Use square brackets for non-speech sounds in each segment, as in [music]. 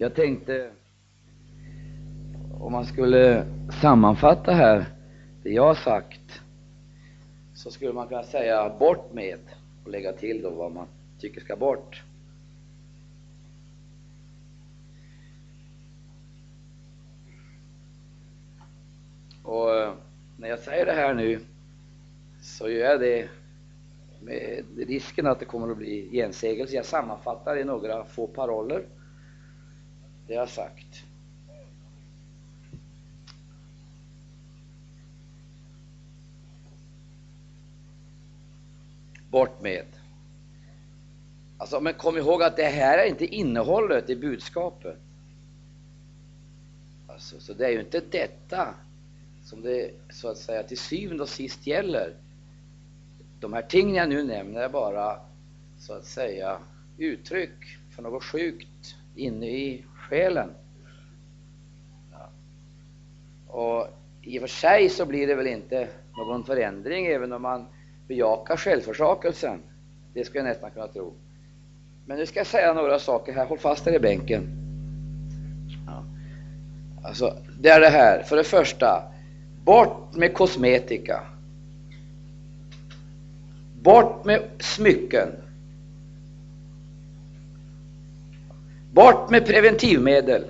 Jag tänkte om man skulle sammanfatta här det jag har sagt så skulle man kunna säga bort med och lägga till då vad man tycker ska bort. Och eh, när jag säger det här nu så gör jag det med risken att det kommer att bli gensägelse. Jag sammanfattar i några få paroller det jag har sagt. Bort med. Alltså, men kom ihåg att det här är inte innehållet i budskapet. Alltså, så det är ju inte detta som det så att säga till syvende och sist gäller. De här tingen jag nu nämner är bara så att säga uttryck för något sjukt inne i själen. Ja. Och i och för sig så blir det väl inte någon förändring även om man bejakar självförsakelsen. Det skulle jag nästan kunna tro. Men nu ska jag säga några saker här. Håll fast er i bänken. Ja. Alltså, det är det här. För det första, bort med kosmetika. Bort med smycken. Bort med preventivmedel.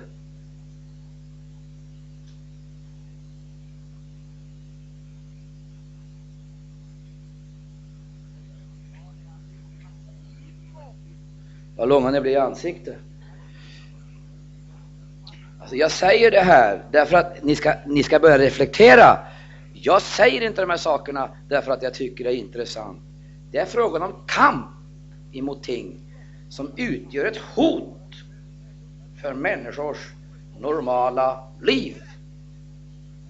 Vad långa ni blir i ansiktet. Alltså jag säger det här därför att ni ska, ni ska börja reflektera. Jag säger inte de här sakerna därför att jag tycker det är intressant. Det är frågan om kamp emot ting som utgör ett hot för människors normala liv.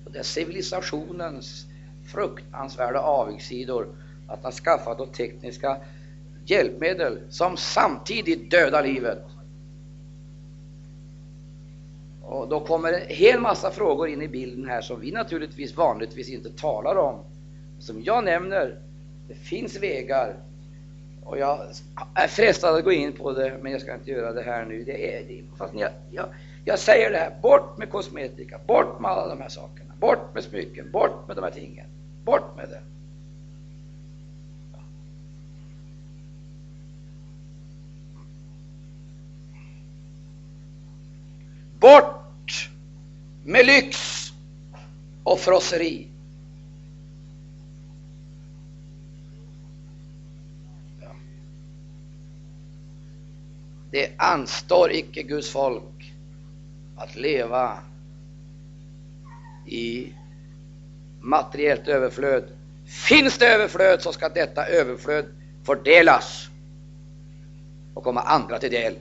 Och det är civilisationens fruktansvärda avigsidor att ha skaffat de tekniska hjälpmedel som samtidigt dödar livet. Och då kommer en hel massa frågor in i bilden här som vi naturligtvis vanligtvis inte talar om. Som jag nämner, det finns vägar och jag är frestad att gå in på det, men jag ska inte göra det här nu. Det är, det, fast jag, jag, jag säger det här, bort med kosmetika, bort med alla de här sakerna, bort med smycken, bort med de här tingen, bort med det. Bort med lyx och frosseri. Det anstår icke Guds folk att leva i materiellt överflöd. Finns det överflöd så ska detta överflöd fördelas och komma andra till del.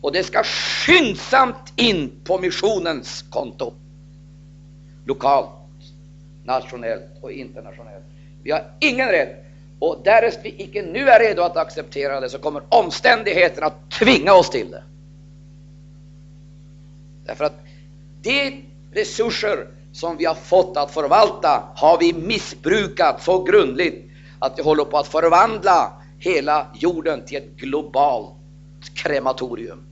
Och det ska skyndsamt in på missionens konto. Lokalt, nationellt och internationellt. Vi har ingen rätt och därest vi icke nu är redo att acceptera det så kommer omständigheterna att tvinga oss till det. Därför att de resurser som vi har fått att förvalta har vi missbrukat så grundligt att vi håller på att förvandla hela jorden till ett globalt krematorium.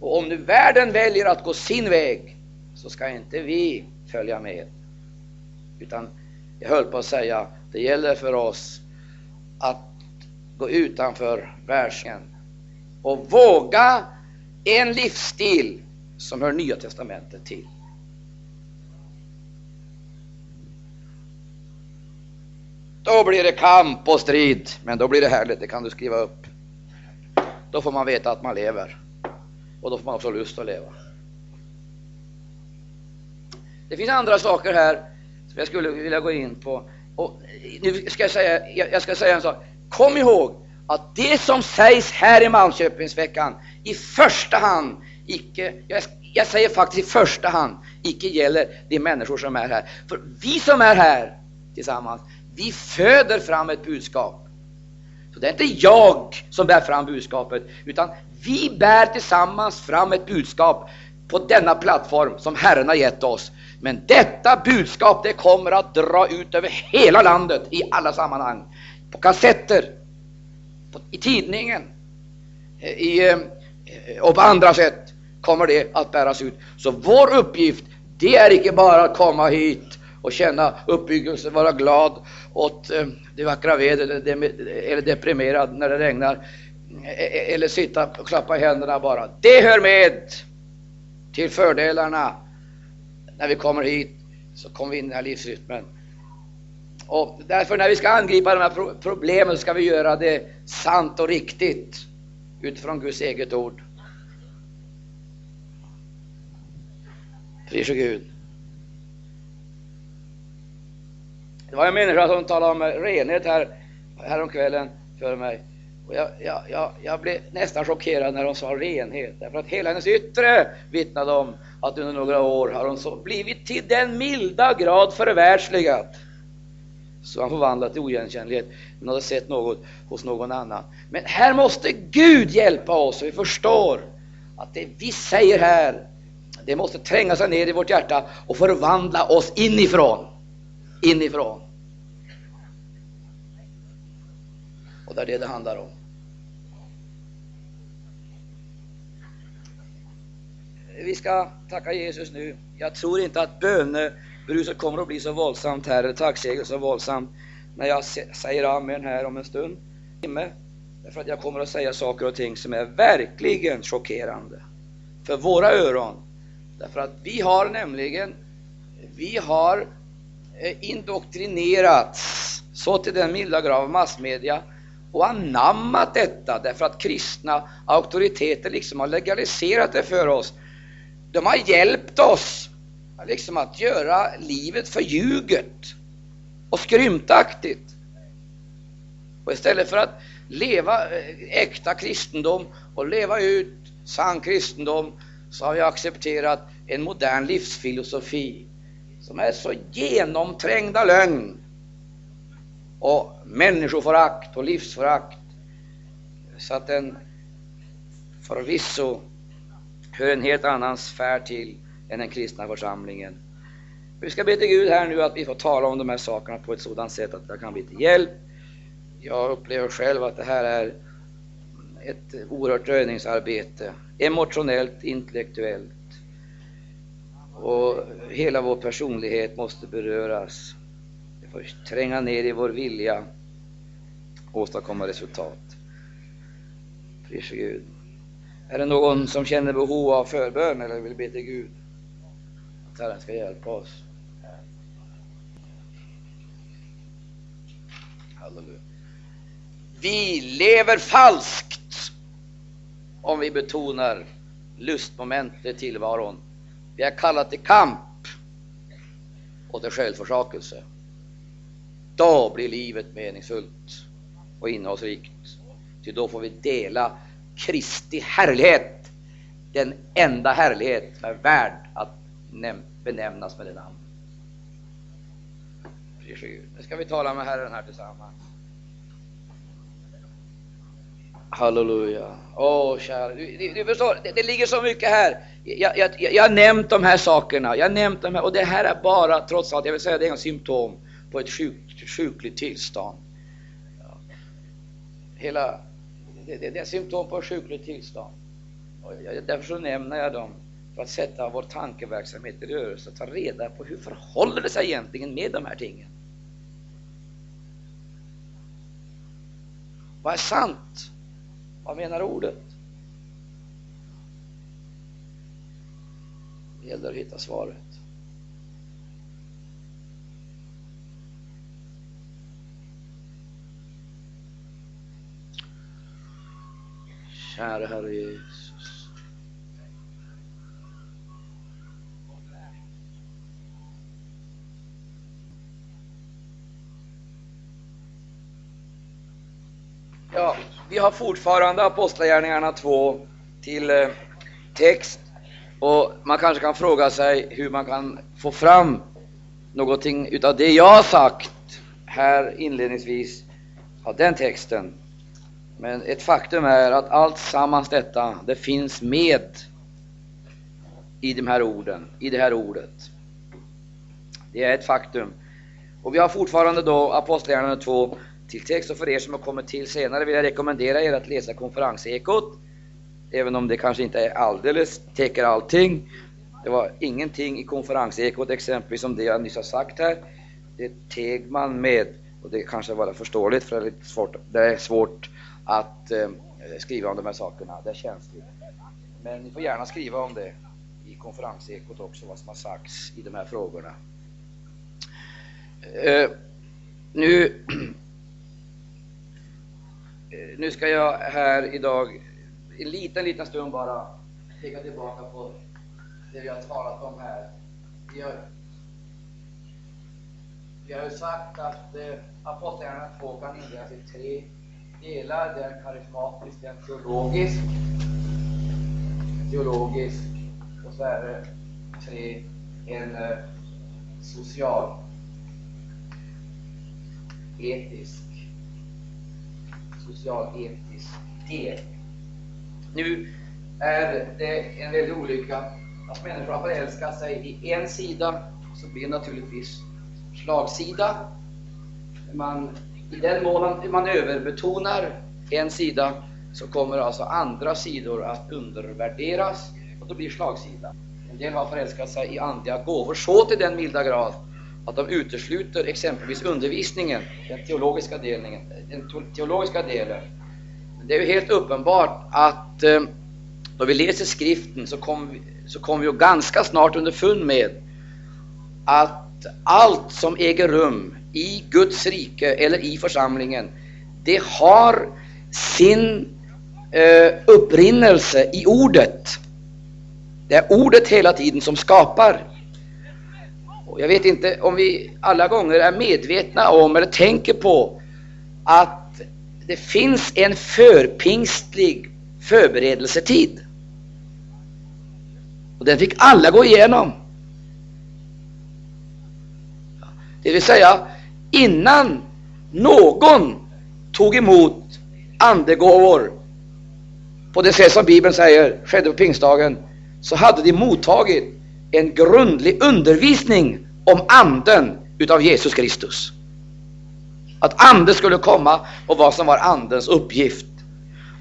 Och om nu världen väljer att gå sin väg så ska inte vi följa med. Utan jag höll på att säga, det gäller för oss att gå utanför världen och våga en livsstil som hör Nya Testamentet till. Då blir det kamp och strid, men då blir det härligt, det kan du skriva upp. Då får man veta att man lever och då får man också lust att leva. Det finns andra saker här som jag skulle vilja gå in på. Och nu ska jag säga, jag ska säga en sak. Kom ihåg att det som sägs här i Malmköpingsveckan i första hand icke, jag, jag säger faktiskt i första hand, icke gäller de människor som är här. För vi som är här tillsammans, vi föder fram ett budskap. Så det är inte jag som bär fram budskapet, utan vi bär tillsammans fram ett budskap på denna plattform som Herren har gett oss. Men detta budskap det kommer att dra ut över hela landet i alla sammanhang. På kassetter, i tidningen eh, i, eh, eh, och på andra sätt kommer det att bäras ut. Så vår uppgift, det är icke bara att komma hit och känna uppbyggelse, vara glad åt det vackra vädret eller deprimerad när det regnar eller sitta och klappa händerna bara. Det hör med till fördelarna när vi kommer hit, så kommer vi in i den här livsrytmen. Och därför när vi ska angripa de här problemen ska vi göra det sant och riktigt utifrån Guds eget ord. Pris Gud. Det var en människa som talade om renhet här häromkvällen för mig. Och jag, jag, jag, jag, blev nästan chockerad när hon sa renhet, därför att hela hennes yttre vittnade om att under några år har hon så blivit till den milda grad förvärldsligad så han förvandlat till oigenkännlighet. Hon hade sett något hos någon annan. Men här måste Gud hjälpa oss, så vi förstår att det vi säger här, det måste tränga sig ner i vårt hjärta och förvandla oss inifrån. Inifrån. Och det är det det handlar om. Vi ska tacka Jesus nu. Jag tror inte att bönebruset kommer att bli så våldsamt här, eller tacksägelse så våldsamt, när jag säger amen här om en stund. Därför att jag kommer att säga saker och ting som är verkligen chockerande för våra öron. Därför att vi har nämligen, vi har eh, indoktrinerats så till den milda grad av massmedia och anammat detta därför att kristna auktoriteter liksom har legaliserat det för oss. De har hjälpt oss liksom att göra livet förljuget och skrymtaktigt. Och istället för att leva eh, äkta kristendom och leva ut sann kristendom så har vi accepterat en modern livsfilosofi som är så genomträngda lögn och människoförakt och livsförakt så att den förvisso hör en helt annan sfär till än den kristna församlingen. Vi ska be till Gud här nu att vi får tala om de här sakerna på ett sådant sätt att det kan bli till hjälp. Jag upplever själv att det här är ett oerhört övningsarbete, emotionellt, intellektuellt. Och hela vår personlighet måste beröras. Vi får tränga ner i vår vilja och åstadkomma resultat. Pris Gud. Är det någon som känner behov av förbön eller vill be till Gud? Att Herren ska hjälpa oss. Halleluja. Vi lever falskt om vi betonar lustmomentet i tillvaron. Vi är kallat till kamp och till självförsakelse. Då blir livet meningsfullt och innehållsrikt. Ty då får vi dela Kristi härlighet, den enda härlighet som är värd att benämnas med det namnet. Nu ska vi tala med Herren här tillsammans. Halleluja. Åh, oh, kära. Du, du, förstår, det, det, ligger så mycket här. Jag, jag, jag har nämnt de här sakerna, jag har nämnt de här, och det här är bara, trots allt, jag vill säga det är en symptom på ett sjuk, sjukligt tillstånd. Hela, det, det, det är symptom på sjukligt tillstånd. Och jag, därför så nämner jag dem, för att sätta vår tankeverksamhet i rörelse, och ta reda på hur förhåller det sig egentligen med de här tingen. Vad är sant? Vad menar ordet? Det gäller att hitta svaret. Kära Herre Jesus. Ja, vi har fortfarande Apostlagärningarna 2 till eh, text och man kanske kan fråga sig hur man kan få fram någonting utav det jag har sagt här inledningsvis av den texten. Men ett faktum är att allt sammans detta, det finns med i de här orden, i det här ordet. Det är ett faktum. Och vi har fortfarande då Apostlagärningarna 2 till text och för er som har kommit till senare vill jag rekommendera er att läsa konferensekot. Även om det kanske inte är alldeles, täcker allting. Det var ingenting i konferensekot exempelvis om det jag nyss har sagt här. Det teg man med och det kanske var förståeligt för det är, lite svårt, det är svårt att eh, skriva om de här sakerna. Det är känsligt. Men ni får gärna skriva om det i konferensekot också, vad som har sagts i de här frågorna. Eh, nu, [clears throat] nu ska jag här idag en liten, liten stund bara peka tillbaka på det vi har talat om här. Vi har, vi har ju sagt att eh, Apostlagärningarna 2 kan indelas i tre delar. Det är karismatisk, det är teologisk, teologisk och så är det tre, en eh, social, etisk, social-etisk del. Nu är det en väldig olycka att människor har förälskat sig i en sida, så blir det naturligtvis slagsida. Man, i den mån man överbetonar en sida så kommer alltså andra sidor att undervärderas och då blir slagsida. En del har förälskat sig i andliga gåvor så till den milda grad att de utesluter exempelvis undervisningen, den teologiska, delningen, den teologiska delen. Det är ju helt uppenbart att eh, då vi läser skriften så kommer vi, så kom vi ju ganska snart underfund med att allt som äger rum i Guds rike eller i församlingen, det har sin eh, upprinnelse i ordet. Det är ordet hela tiden som skapar. Och jag vet inte om vi alla gånger är medvetna om eller tänker på att det finns en förpingstlig förberedelsetid. Och den fick alla gå igenom. Det vill säga, innan någon tog emot andegåvor på det sätt som Bibeln säger skedde på pingstdagen, så hade de mottagit en grundlig undervisning om anden utav Jesus Kristus. Att anden skulle komma och vad som var andens uppgift.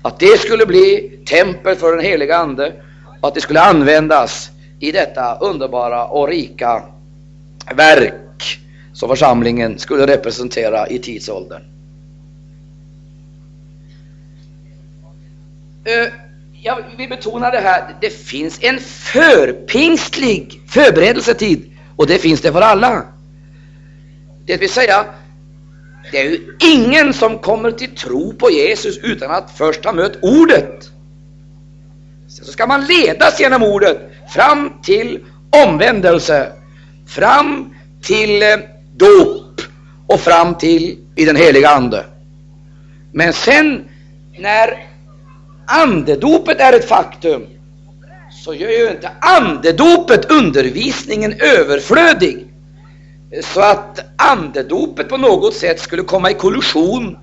Att det skulle bli tempel för den heliga ande och att det skulle användas i detta underbara och rika verk som församlingen skulle representera i tidsåldern. Eh, jag vill betona det här, det finns en förpingstlig förberedelsetid och det finns det för alla. Det vill säga, det är ju ingen som kommer till tro på Jesus utan att först ha mött ordet. Så ska man ledas genom ordet fram till omvändelse, fram till eh, dop och fram till i den heliga Ande. Men sen när andedopet är ett faktum så gör ju inte andedopet undervisningen överflödig så att andedopet på något sätt skulle komma i kollision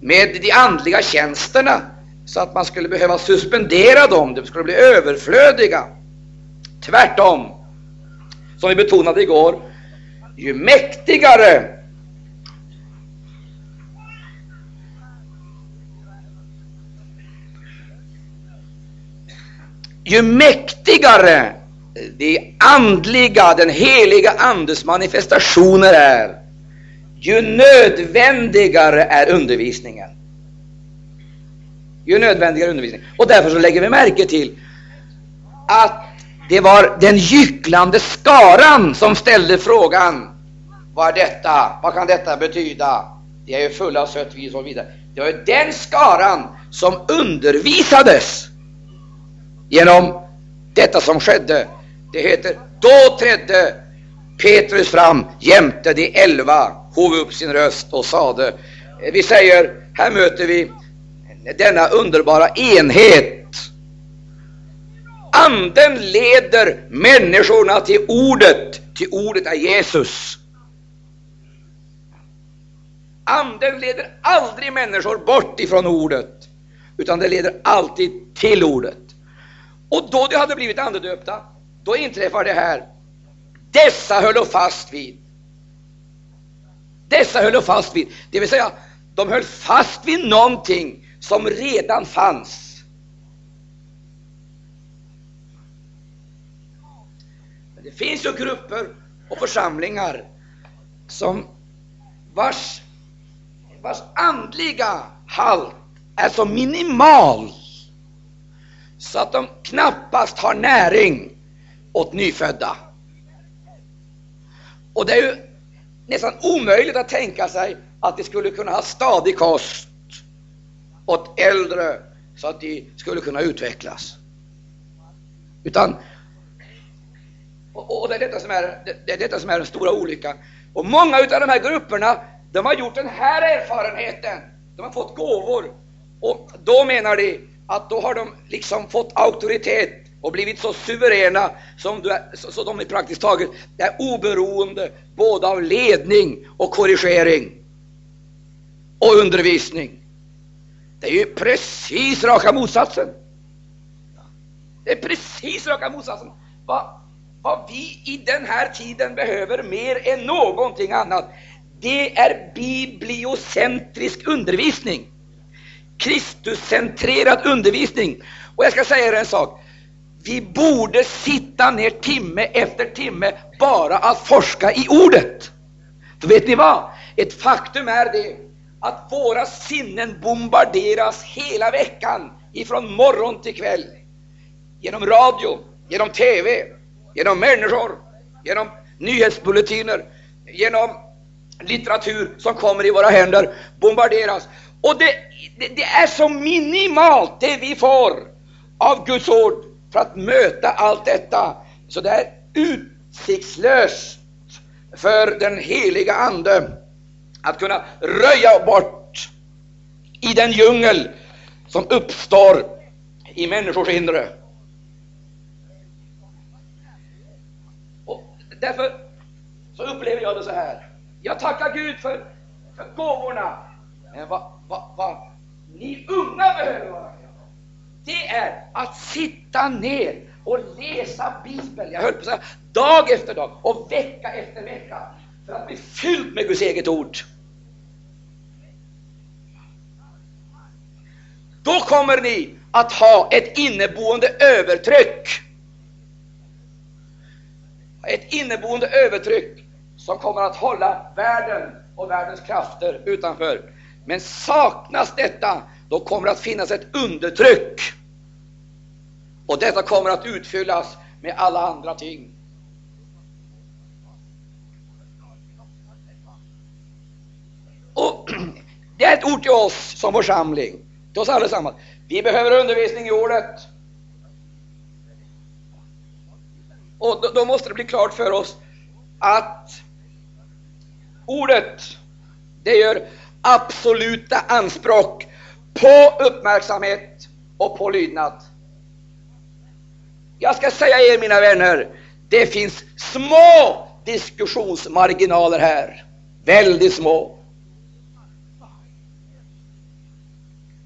med de andliga tjänsterna så att man skulle behöva suspendera dem, de skulle bli överflödiga. Tvärtom, som vi betonade igår, ju mäktigare ju mäktigare de andliga, den heliga Andes manifestationer är, ju nödvändigare är undervisningen. Ju nödvändigare undervisning. Och därför så lägger vi märke till att det var den gycklande skaran som ställde frågan vad är detta? Vad kan detta betyda? Det är ju fulla av sött vin och så vidare. Det var ju den skaran som undervisades genom detta som skedde. Det heter, då trädde Petrus fram jämte de elva, hov upp sin röst och sade, vi säger, här möter vi denna underbara enhet. Anden leder människorna till ordet, till ordet är Jesus. Anden leder aldrig människor bort ifrån ordet, utan det leder alltid till ordet. Och då de hade blivit andedöpta, då inträffar det här. Dessa höll fast vid. Dessa höll fast vid, det vill säga De höll fast vid någonting som redan fanns. Men det finns ju grupper och församlingar som vars, vars andliga halt är så minimal så att de knappast har näring åt nyfödda. Och det är ju nästan omöjligt att tänka sig att de skulle kunna ha stadig kost åt äldre så att de skulle kunna utvecklas. Utan, och, och det, är detta som är, det är detta som är den stora olyckan. Och många av de här grupperna, de har gjort den här erfarenheten. De har fått gåvor. Och då menar de att då har de liksom fått auktoritet och blivit så suveräna som du är, så, så de är praktiskt taget är oberoende både av ledning och korrigering och undervisning. Det är ju precis raka motsatsen. Det är precis raka motsatsen. Vad, vad vi i den här tiden behöver mer än någonting annat, det är bibliocentrisk undervisning. Kristuscentrerad undervisning. Och jag ska säga er en sak. Vi borde sitta ner timme efter timme bara att forska i ordet. För vet ni vad? Ett faktum är det att våra sinnen bombarderas hela veckan ifrån morgon till kväll. Genom radio, genom TV, genom människor, genom nyhetsbulletiner, genom litteratur som kommer i våra händer, bombarderas. Och det, det, det är så minimalt det vi får av Guds ord för att möta allt detta. Så det är utsiktslöst för den heliga Ande att kunna röja bort i den djungel som uppstår i människors inre. Och därför så upplever jag det så här. Jag tackar Gud för, för gåvorna. Men vad, vad, vad ni unga behöver vara det är att sitta ner och läsa Bibeln, jag höll på att säga dag efter dag och vecka efter vecka för att bli fylld med Guds eget ord. Då kommer ni att ha ett inneboende övertryck. Ett inneboende övertryck som kommer att hålla världen och världens krafter utanför. Men saknas detta, då kommer det att finnas ett undertryck. Och detta kommer att utfyllas med alla andra ting. Och [clears throat] det är ett ord till oss som församling till oss allesammans. Vi behöver undervisning i ordet. Och då, då måste det bli klart för oss att ordet, det gör absoluta anspråk på uppmärksamhet och på lydnad. Jag ska säga er, mina vänner, det finns små diskussionsmarginaler här. Väldigt små.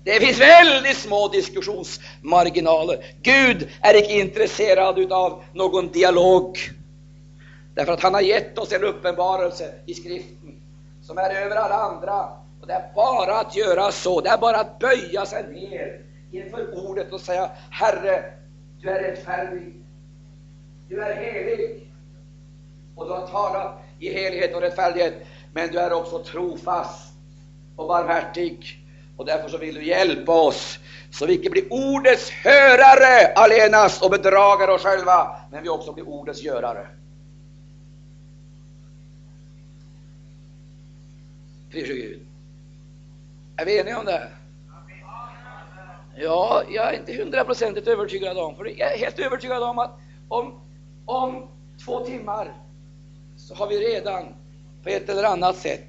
Det finns väldigt små diskussionsmarginaler. Gud är icke intresserad av någon dialog. Därför att han har gett oss en uppenbarelse i skriften som är över alla andra. Och det är bara att göra så, det är bara att böja sig ner inför ordet och säga Herre, du är rättfärdig, du är helig och du har talat i helighet och rättfärdighet, men du är också trofast och barmhärtig och därför så vill du hjälpa oss så vi inte blir ordets hörare allenast och bedragare oss själva, men vi också blir ordets görare. Pris Gud. Är vi eniga om det? Ja, jag är inte hundraprocentigt övertygad om, för jag är helt övertygad om att om, om två timmar så har vi redan på ett eller annat sätt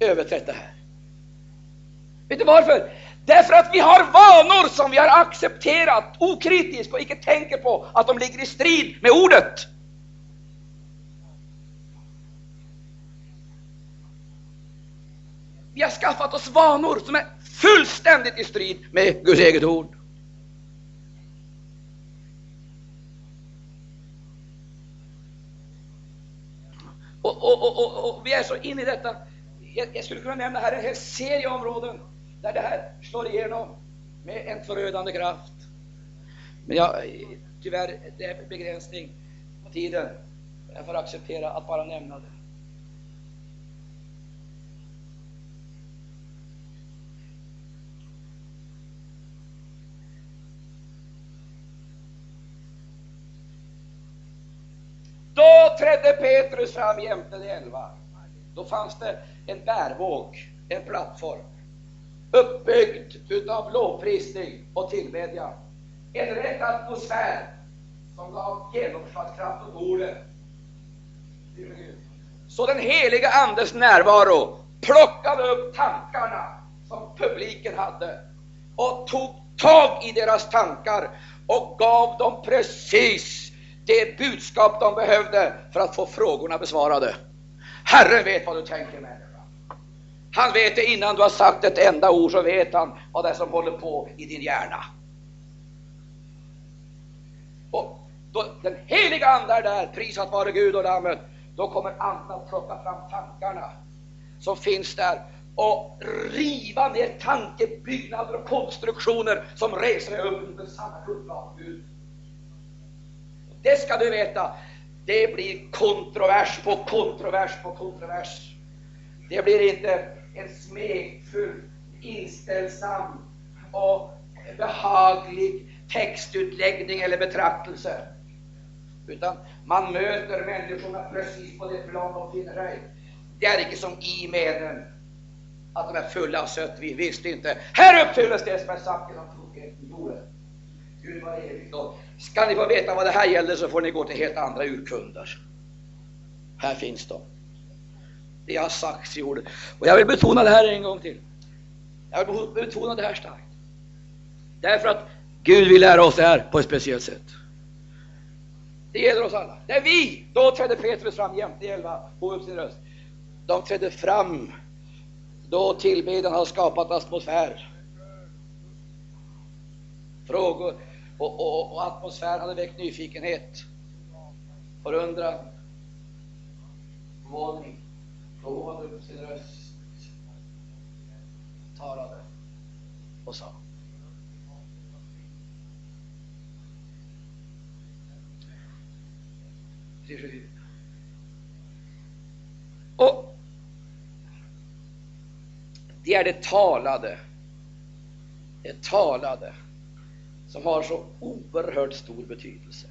överträtt det här. Vet du varför? Därför att vi har vanor som vi har accepterat okritiskt och icke tänker på att de ligger i strid med ordet. Vi har skaffat oss vanor som är fullständigt i strid med Guds eget ord. Och, och, och, och vi är så inne i detta jag skulle kunna nämna här en hel serie områden där det här slår igenom med en förödande kraft. Men jag, tyvärr, det är begränsning på tiden. Jag får acceptera att bara nämna det. Trädde Petrus fram jämte de elva. Då fanns det en bärvåg, en plattform, uppbyggd utav lovprisning och tillbedjan. En rätt atmosfär som gav genomslagskraft åt orden. Så den heliga Andes närvaro plockade upp tankarna som publiken hade och tog tag i deras tankar och gav dem precis det budskap de behövde för att få frågorna besvarade. Herren vet vad du tänker människa. Han vet det innan du har sagt ett enda ord, så vet han vad det är som håller på i din hjärna. Och då den heliga Ande är där, prisat vare Gud och Lammet, då kommer Anden att plocka fram tankarna som finns där och riva ner tankebyggnader och konstruktioner som reser upp under samma kupplag Gud. Det ska du veta, det blir kontrovers på kontrovers på kontrovers. Det blir inte en smekfull, inställsam och behaglig textutläggning eller betraktelse. Utan man möter människorna precis på det plan de finner sig. Det är inte som i menen, att de är fulla av sött vi visste inte. Här uppfylles det som är sagt genom tron. Gud var evigt. Och ska ni få veta vad det här gäller så får ni gå till helt andra urkunder. Här finns de. Det har sagts i ordet. Och jag vill betona det här en gång till. Jag vill betona det här starkt. Därför att Gud vill lära oss det här på ett speciellt sätt. Det gäller oss alla. Det är vi! Då trädde Petrus fram jämte elva och upp sin röst. De trädde fram då tillbedjan har skapat atmosfär. Frågor och, och, och atmosfären hade väckt nyfikenhet, förundran, förvåning. Då hade upp sin röst, talade. Och sa. Och det är det talade, det talade som har så oerhört stor betydelse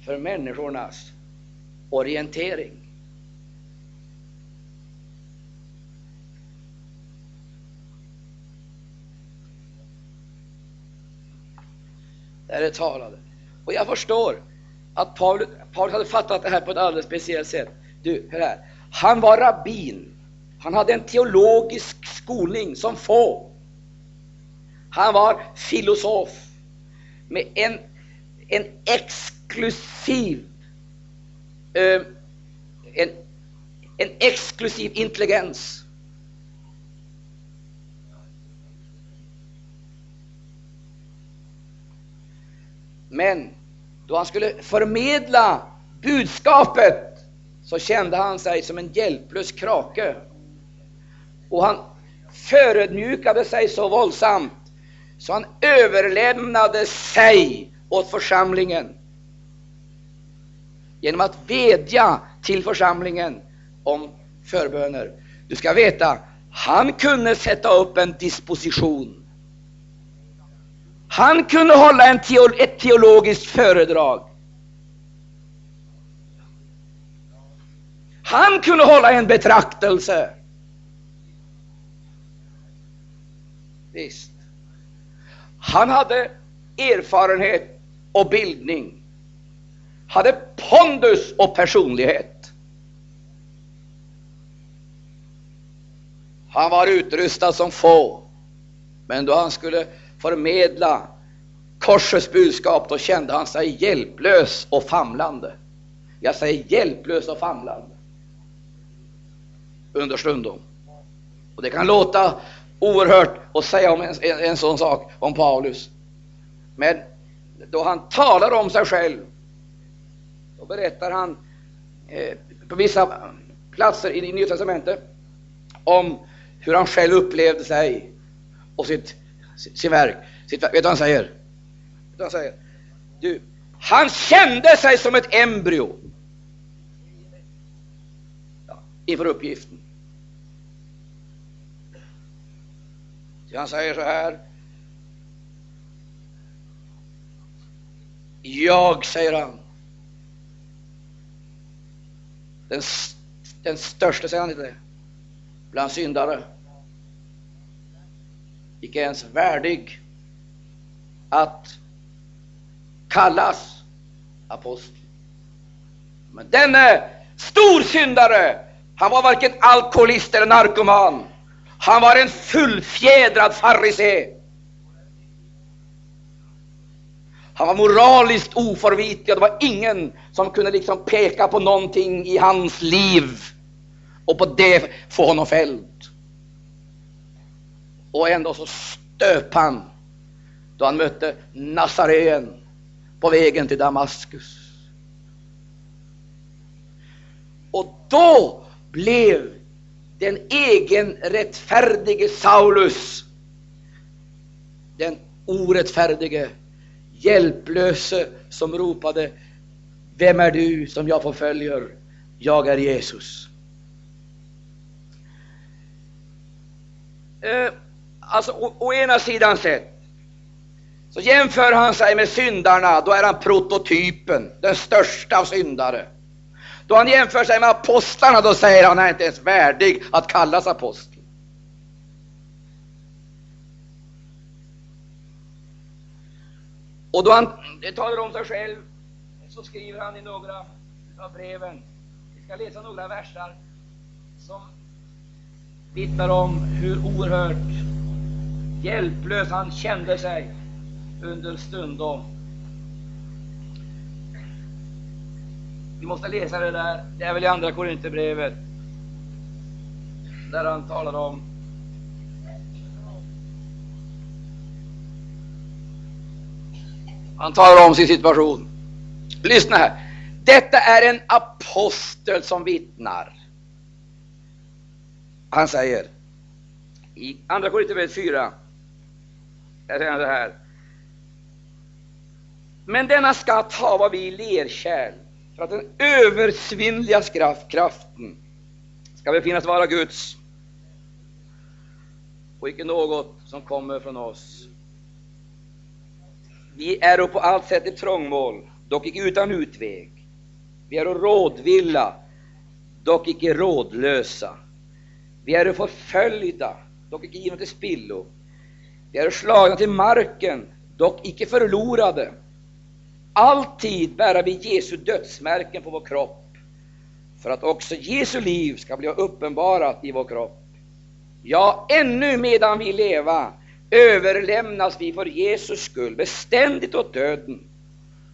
för människornas orientering. Där det talade. Och jag förstår att Paulus, Paulus hade fattat det här på ett alldeles speciellt sätt. Du, hör här. Han var rabbin. Han hade en teologisk skolning som få. Han var filosof med en, en exklusiv eh, en, en exklusiv intelligens. Men då han skulle förmedla budskapet så kände han sig som en hjälplös krake. Och han förödmjukade sig så våldsamt så han överlämnade sig åt församlingen genom att vädja till församlingen om förböner. Du ska veta, han kunde sätta upp en disposition. Han kunde hålla en teolo ett teologiskt föredrag. Han kunde hålla en betraktelse. Visst. Han hade erfarenhet och bildning, hade pondus och personlighet. Han var utrustad som få, men då han skulle förmedla korsets budskap, då kände han sig hjälplös och famlande. Jag säger hjälplös och famlande. Understundom. Och det kan låta oerhört att säga om en, en, en sån sak om Paulus. Men då han talar om sig själv, då berättar han eh, på vissa platser i Nya Testamentet om hur han själv upplevde sig och sitt, sin verk. Sitt, vet du vad han säger? Vet du han säger? Du, han kände sig som ett embryo ja, inför uppgiften. Han säger så här. Jag, säger han. Den, den största, säger han inte det, bland syndare. Icke ens värdig att kallas apostel. Men denne storsyndare, han var varken alkoholist eller narkoman. Han var en fullfjädrad farisé. Han var moraliskt oförvitlig och det var ingen som kunde liksom peka på någonting i hans liv och på det få honom fälld. Och ändå så stöp han då han mötte Nazareen på vägen till Damaskus. Och då blev den egenrättfärdige Saulus den orättfärdige, hjälplöse som ropade Vem är du som jag förföljer? Jag är Jesus. Eh, alltså, å, å ena sidan sett så jämför han sig med syndarna, då är han prototypen, den största av syndare. Då han jämför sig med apostlarna, då säger han att han är inte ens värdig att kallas apostel. Och då han talar om sig själv, så skriver han i några av breven, vi ska läsa några versar som vittnar om hur oerhört hjälplös han kände sig under stundom. Vi måste läsa det där, det är väl i Andra Korinthierbrevet, där han talar om Han talar om sin situation. Lyssna här. Detta är en apostel som vittnar. Han säger i Andra Korinthierbrevet 4, där säger han så här. Men denna skatt hava vi i lerkärl, för att den översvinnliga kraften ska befinnas vara Guds och icke något som kommer från oss. Vi är på allt sätt i trångmål, dock icke utan utväg. Vi är rådvilla, dock icke rådlösa. Vi är förföljda, dock icke givna till spillo. Vi är slagna till marken, dock icke förlorade. Alltid bära vi Jesu dödsmärken på vår kropp, för att också Jesu liv ska bli uppenbarat i vår kropp. Ja, ännu medan vi leva överlämnas vi för Jesus skull beständigt åt döden,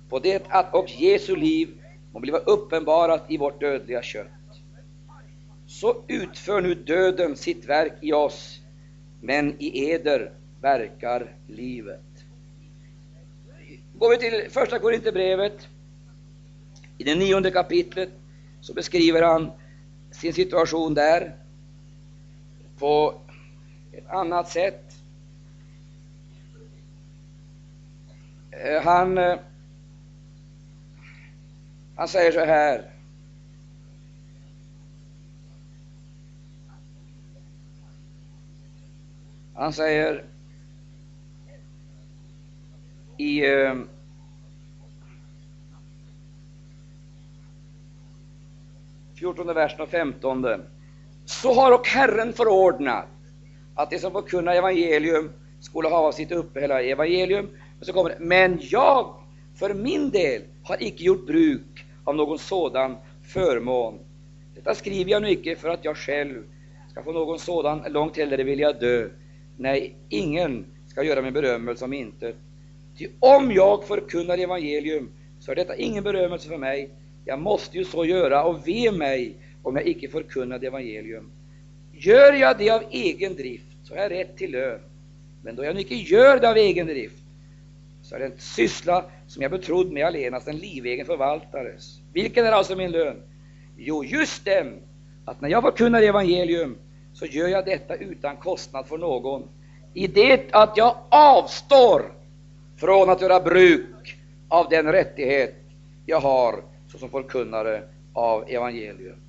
på det att och Jesu liv må bliva uppenbarat i vårt dödliga kött. Så utför nu döden sitt verk i oss, men i eder verkar livet. Går vi till första Korinthierbrevet, i det nionde kapitlet, så beskriver han sin situation där på ett annat sätt. Eh, han, eh, han säger så här. Han säger i eh, fjortonde versen och femtonde. Så har och Herren förordnat att de som förkunnar evangelium skulle ha sitt uppehälle i evangelium. Men, så kommer det, men jag för min del har icke gjort bruk av någon sådan förmån. Detta skriver jag nu icke för att jag själv ska få någon sådan, långt hellre vill jag dö. Nej, ingen ska göra min berömmelse om intet. Ty om jag förkunnar evangelium, så är detta ingen berömmelse för mig. Jag måste ju så göra, och ve mig om jag icke förkunnar evangelium. Gör jag det av egen drift, så har jag rätt till lön. Men då jag icke gör det av egen drift, så är det en syssla som jag betrodd mig allenast en livegen förvaltares. Vilken är alltså min lön? Jo, just den att när jag förkunnar evangelium så gör jag detta utan kostnad för någon. I det att jag avstår från att göra bruk av den rättighet jag har såsom förkunnare av evangelium.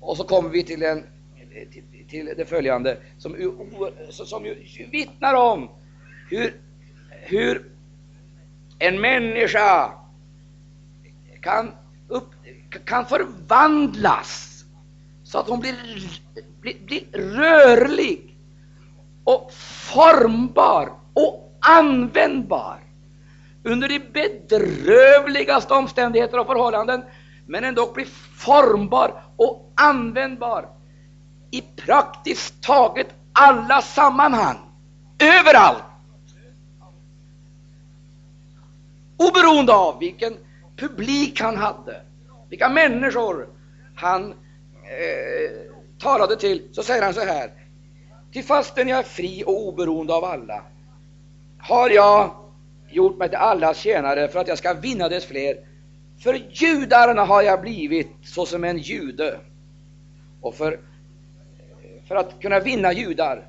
Och så kommer vi till, en, till, till det följande som, som vittnar om hur, hur en människa kan, upp, kan förvandlas så att hon blir, blir, blir rörlig och formbar och användbar under de bedrövligaste omständigheter och förhållanden, men ändå blir formbar och användbar i praktiskt taget alla sammanhang, överallt. Oberoende av vilken publik han hade, vilka människor han eh, talade till, så säger han så här. Till fastän jag är fri och oberoende av alla, har jag gjort mig till allas tjänare för att jag ska vinna dess fler. För judarna har jag blivit såsom en jude. Och för, för att kunna vinna judar.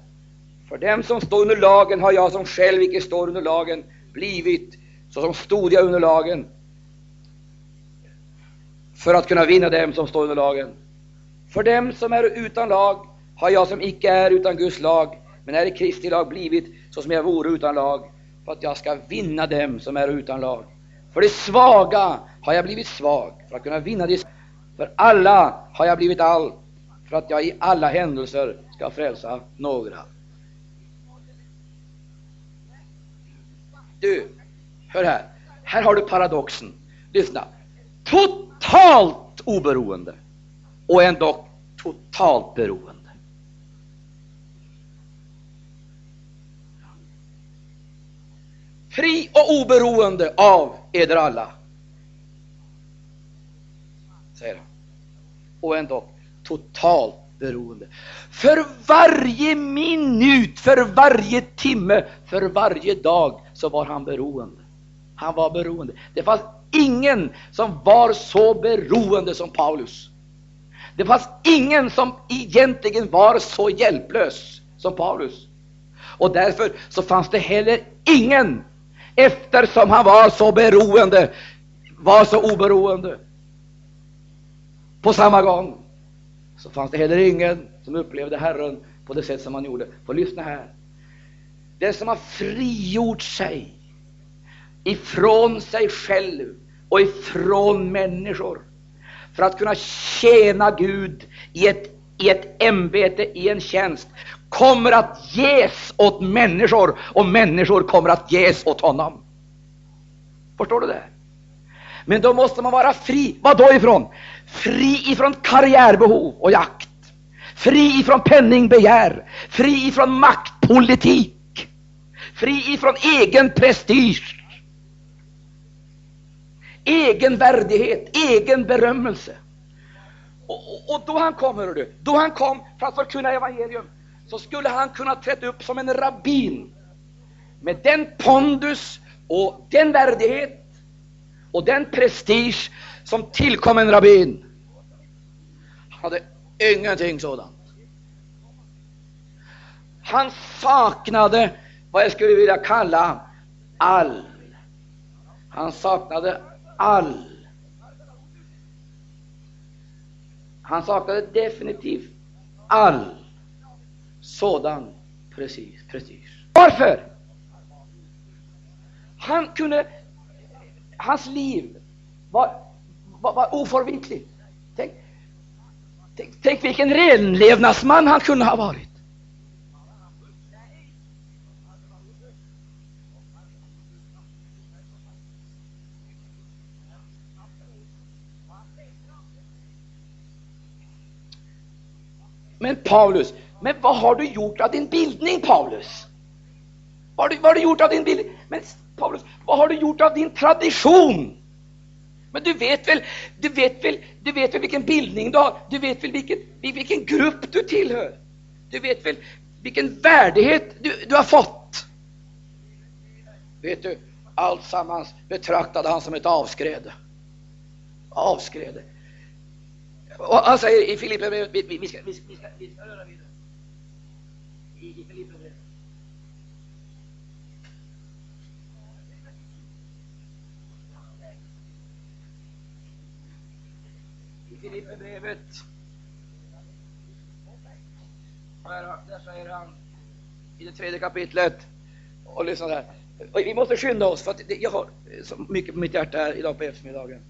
För dem som står under lagen har jag som själv icke står under lagen blivit såsom stod jag under lagen. För att kunna vinna dem som står under lagen. För dem som är utan lag har jag som icke är utan Guds lag, men är i Kristi lag blivit såsom jag vore utan lag för att jag ska vinna dem som är utan lag. För de svaga har jag blivit svag, för att kunna vinna de För alla har jag blivit allt, för att jag i alla händelser ska frälsa några. Du, hör här. Här har du paradoxen. Lyssna. Totalt oberoende och ändå totalt beroende. Fri och oberoende av eder alla. Säger han. Och ändå totalt beroende. För varje minut, för varje timme, för varje dag så var han beroende. Han var beroende. Det fanns ingen som var så beroende som Paulus. Det fanns ingen som egentligen var så hjälplös som Paulus. Och därför så fanns det heller ingen eftersom han var så beroende, var så oberoende. På samma gång så fanns det heller ingen som upplevde Herren på det sätt som han gjorde. För lyssna här. Den som har frigjort sig ifrån sig själv och ifrån människor för att kunna tjäna Gud i ett, i ett ämbete, i en tjänst, kommer att ges åt människor och människor kommer att ges åt honom. Förstår du det? Men då måste man vara fri. Vad då ifrån? Fri ifrån karriärbehov och jakt. Fri ifrån penningbegär. Fri ifrån maktpolitik. Fri ifrån egen prestige. Egen värdighet, egen berömmelse. Och, och, och då han kom, du, då han kom för att förkunna evangelium, så skulle han kunna träda upp som en rabbin med den pondus och den värdighet och den prestige som tillkom en rabbin. Han hade ingenting sådant. Han saknade vad jag skulle vilja kalla all. Han saknade all. Han saknade definitivt all sådan precis, prestige. Varför? Han kunde, hans liv var, var, var oförvitligt. Tänk, tänk, tänk vilken renlevnadsman han kunde ha varit. Men Paulus, men vad har du gjort av din bildning, Paulus? Vad har du, vad har du gjort av din bildning? Men Paulus, vad har du gjort av din tradition? Men du vet väl, du vet väl, du vet väl vilken bildning du har? Du vet väl vilken, vilken grupp du tillhör? Du vet väl vilken värdighet du, du har fått? Vet du, allt sammans betraktade han som ett avskräde. Avskräde. Och han säger i Filipperbrevet, vi, vi, vi, ska, vi, ska, vi, ska, vi ska röra vidare. det i Filipperbrevet. I Filipperbrevet. Där säger han i det tredje kapitlet. Och lyssna där. Och vi måste skynda oss för att det, jag har så mycket på mitt hjärta här idag på eftermiddagen.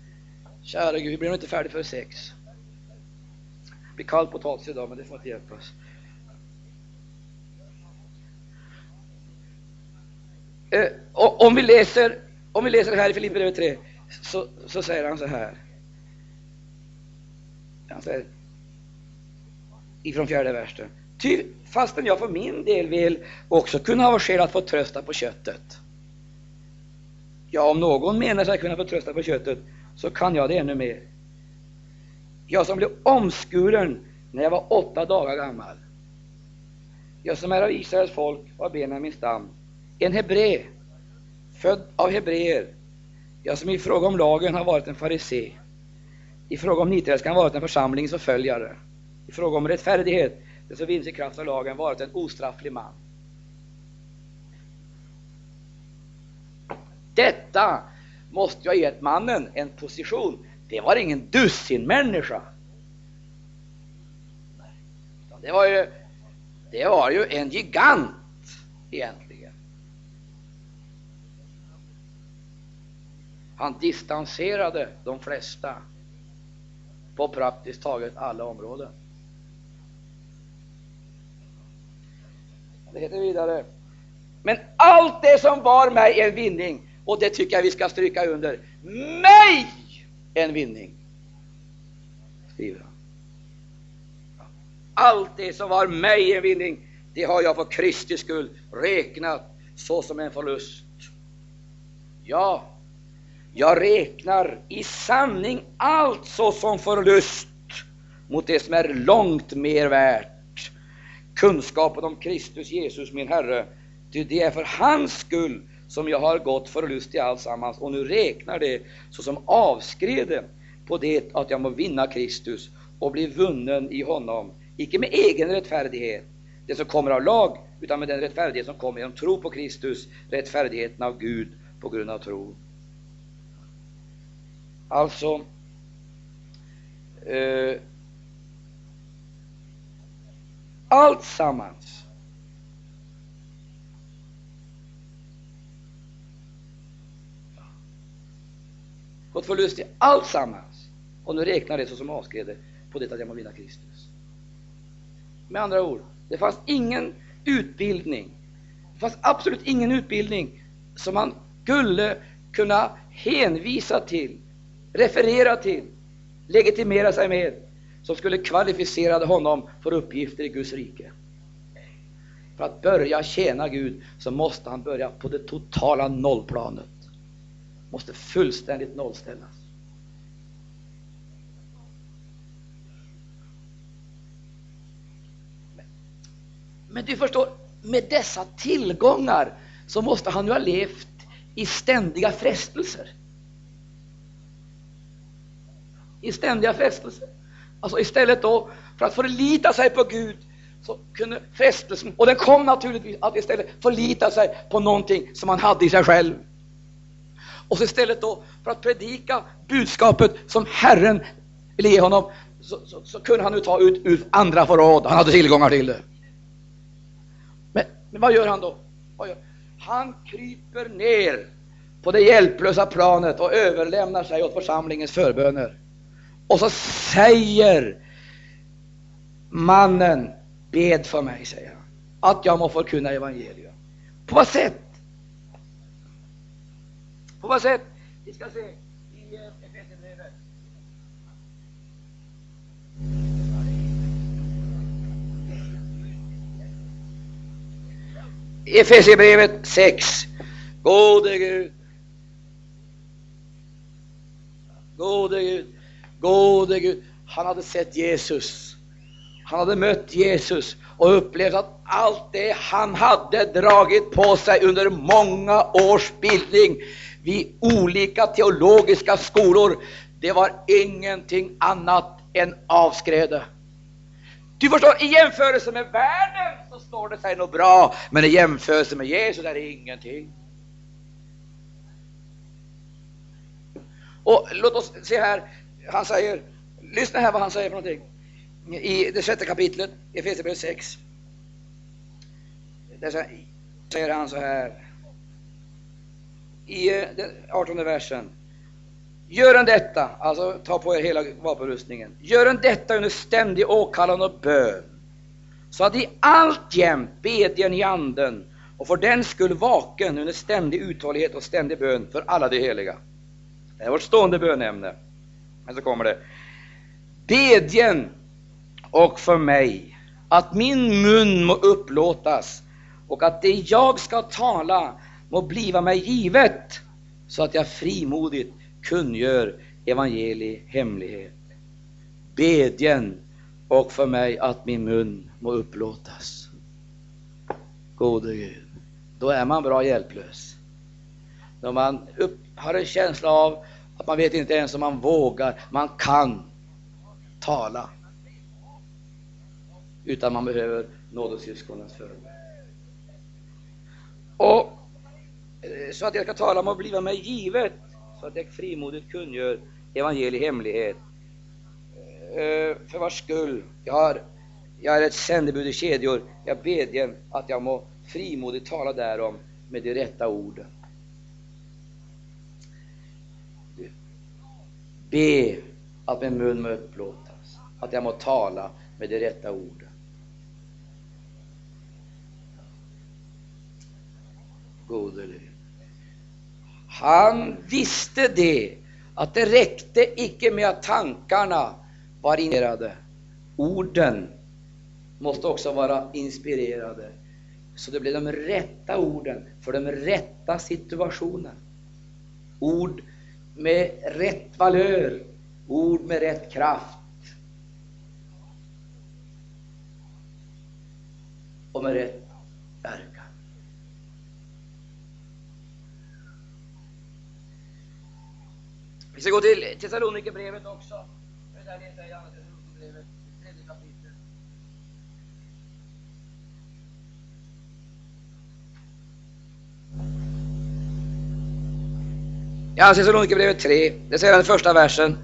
Kära Gud, vi blir nog inte färdiga för sex. Det blir kallt potatis idag, men det får inte hjälpa oss. Eh, om, vi läser, om vi läser här i Filipperbrevet 3 så, så säger han så här. Han säger ifrån fjärde versen. Ty fastän jag för min del vill också kunna ha skäl att få trösta på köttet. Ja, om någon menar sig kunna få trösta på köttet så kan jag det ännu mer. Jag som blev omskuren när jag var åtta dagar gammal. Jag som är av Israels folk och av Benjamins stam. En hebré, född av hebreer. Jag som i fråga om lagen har varit en farisé. I fråga om nitälskan varit en församlingens förföljare. I fråga om rättfärdighet det som vinns i kraft av lagen varit en ostrafflig man. Detta måste jag gett mannen en position. Det var ingen dussinmänniska. Det var ju, det var ju en gigant egentligen. Han distanserade de flesta på praktiskt taget alla områden. Det heter vidare. Men allt det som var mig en vinning, och det tycker jag vi ska stryka under. Mig en vinning, skriver han. Allt det som var mig en vinning, det har jag för Kristi skull räknat såsom en förlust. Ja, jag räknar i sanning allt såsom förlust mot det som är långt mer värt kunskapen om Kristus Jesus min Herre. Ty det är för hans skull som jag har gått förlust i alltsammans och nu räknar det såsom avskrede på det att jag må vinna Kristus och bli vunnen i honom, icke med egen rättfärdighet, det som kommer av lag, utan med den rättfärdighet som kommer genom tro på Kristus, rättfärdigheten av Gud på grund av tro. Alltså, eh, allt sammans. Gått förlust i allt sammans. Och nu räknar det såsom avskredet på det att jag må vinna Kristus. Med andra ord, det fanns ingen utbildning, det fanns absolut ingen utbildning som man skulle kunna hänvisa till, referera till, legitimera sig med som skulle kvalificera honom för uppgifter i Guds rike. För att börja tjäna Gud så måste han börja på det totala nollplanet. Måste fullständigt nollställas. Men du förstår, med dessa tillgångar så måste han ju ha levt i ständiga frestelser. I ständiga frestelser. Alltså istället då för att förlita sig på Gud så kunde frestelsen, och den kom naturligtvis att istället förlita sig på någonting som han hade i sig själv. Och så istället då för att predika budskapet som Herren ville ge honom så, så, så kunde han nu ta ut ur andra förråd, han hade tillgångar till det. Men, men vad gör han då? Gör? Han kryper ner på det hjälplösa planet och överlämnar sig åt församlingens förböner. Och så säger mannen, bed för mig, säger han, att jag må förkunna evangelium. På vad sätt? På vad sätt? Vi ska se i eh, Efesierbrevet. Efesierbrevet 6. Gode Gud. Gode Gud. Gode Gud, han hade sett Jesus. Han hade mött Jesus och upplevt att allt det han hade dragit på sig under många års bildning vid olika teologiska skolor, det var ingenting annat än avskräde. Du förstår, i jämförelse med världen så står det sig nog bra, men i jämförelse med Jesus är det ingenting. Och låt oss se här, han säger, lyssna här vad han säger för någonting. I det sjätte kapitlet, Efesierbrevet 6. Där säger han så här. I eh, den 18 versen. Gör en detta, alltså ta på er hela vapenrustningen. Gör en detta under ständig åkallan och bön. Så att i allt jämt bedjen i anden och för den skull vaken under ständig uthållighet och ständig bön för alla de heliga. Det är vårt stående bönämne. Men så kommer det. Bedjen och för mig att min mun må upplåtas och att det jag ska tala må bliva mig givet så att jag frimodigt kungör evangeli hemlighet. Bedjen och för mig att min mun må upplåtas. Gode Gud, då är man bra hjälplös. När man upp, har en känsla av att man vet inte ens om man vågar, man kan tala. Utan man behöver nådesyskonens förbön. Och eh, så att jag ska tala om att bliva mig givet, så att jag frimodigt kungör evangeliet hemlighet. Eh, för vars skull jag, har, jag är ett sändebud i kedjor, jag bedjer att jag må frimodigt tala därom med de rätta orden. Be att min mun må upplåtas, att jag må tala med de rätta orden. Gode Han visste det, att det räckte icke med att tankarna var inspirerade. Orden måste också vara inspirerade. Så det blev de rätta orden för den rätta situationen. Ord med rätt valör, ord med rätt kraft. Och med rätt verkan. Vi ska gå till Thessalonikerbrevet också. Det där läser jag i Andra Thessalonikerbrevet, tredje kapitlet. Ja, Thessalonikerbrevet 3, det säger den första versen.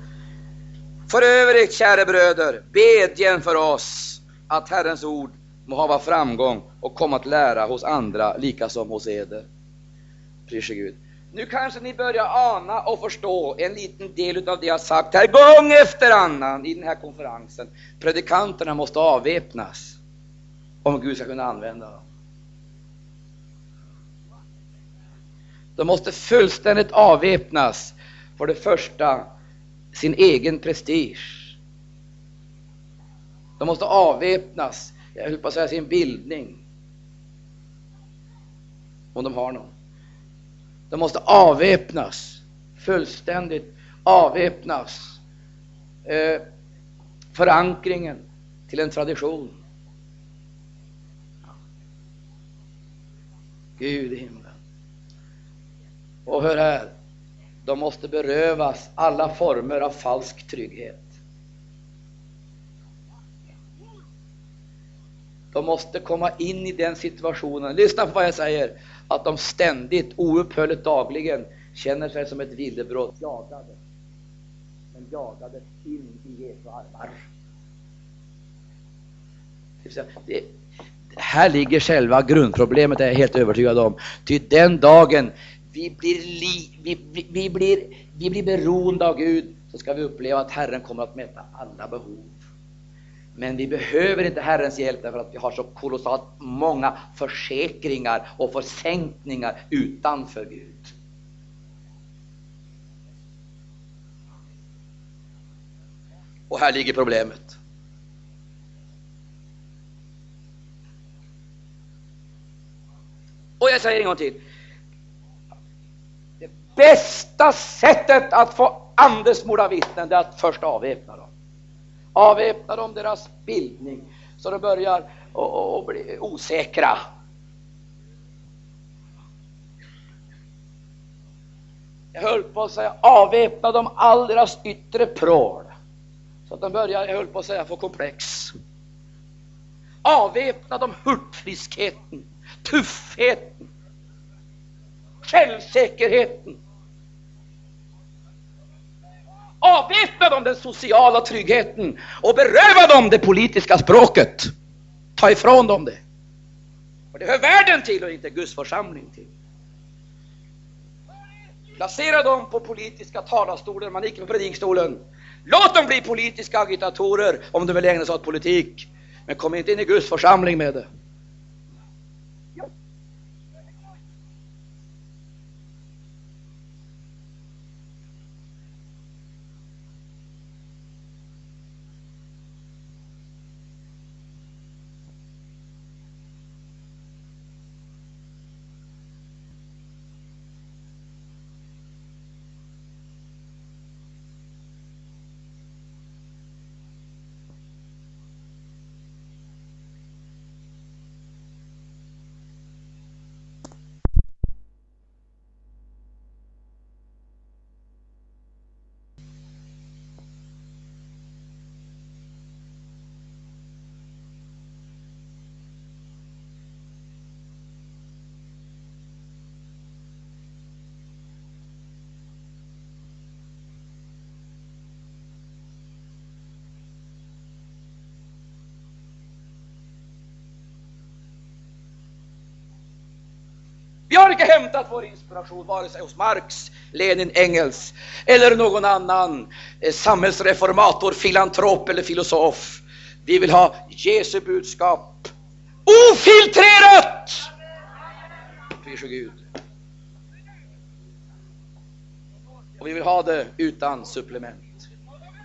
För övrigt, kära bröder, bedjen för oss att Herrens ord må hava framgång och komma att lära hos andra, lika som hos eder. Prise Gud. Nu kanske ni börjar ana och förstå en liten del av det jag sagt här gång efter annan i den här konferensen. Predikanterna måste avväpnas om Gud ska kunna använda dem. De måste fullständigt avväpnas, för det första, sin egen prestige. De måste avväpnas, jag höll på att säga sin bildning. Om de har någon. De måste avväpnas, fullständigt avväpnas. Eh, förankringen till en tradition. Gud i himlen. Och hör här, de måste berövas alla former av falsk trygghet. De måste komma in i den situationen. Lyssna på vad jag säger att de ständigt, oupphörligt, dagligen känner sig som ett villebråd, jagade. Men jagade in i Jesu armar. Det, här ligger själva grundproblemet, är jag helt övertygad om. Ty den dagen vi blir, li, vi, vi, vi, blir, vi blir beroende av Gud, så ska vi uppleva att Herren kommer att mäta alla behov. Men vi behöver inte Herrens hjälp därför att vi har så kolossalt många försäkringar och försänkningar utanför Gud. Och här ligger problemet. Och jag säger en gång till. Bästa sättet att få andesmorda vittnen är att först avväpna dem avväpna dem deras bildning så de börjar och, bli osäkra. Jag höll på att säga avväpna dem all deras yttre prål Så att de börjar, jag höll på att säga, få komplex. Avväpna dem hurtfriskheten, tuffheten, självsäkerheten. Avväpna dem den sociala tryggheten och beröva dem det politiska språket. Ta ifrån dem det. Och det hör världen till och inte Guds församling till. Placera dem på politiska talarstolar, man icke på predikstolen. Låt dem bli politiska agitatorer om de vill ägna sig åt politik. Men kom inte in i Guds församling med det. Vi har inte hämtat vår inspiration vare sig hos Marx, Lenin, Engels eller någon annan eh, samhällsreformator, filantrop eller filosof. Vi vill ha Jesu budskap ofiltrerat! Gud. Och vi vill ha det utan supplement.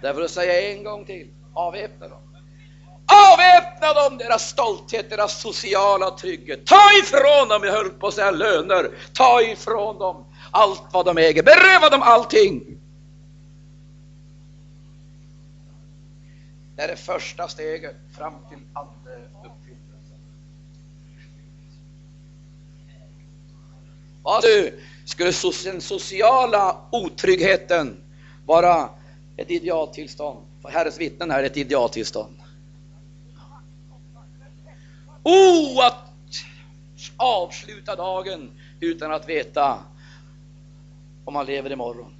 Därför säger jag en gång till, avväpna dem. Avväpna dem, deras stolthet, deras sociala trygghet. Ta ifrån dem, jag höll på att säga löner. Ta ifrån dem allt vad de äger. Beröva dem allting. Det är det första steget fram till andeuppfyllelse. Vad du, skulle den sociala otryggheten vara ett idealtillstånd? För Herrens vittnen är ett idealtillstånd. Oh, att avsluta dagen utan att veta om man lever imorgon.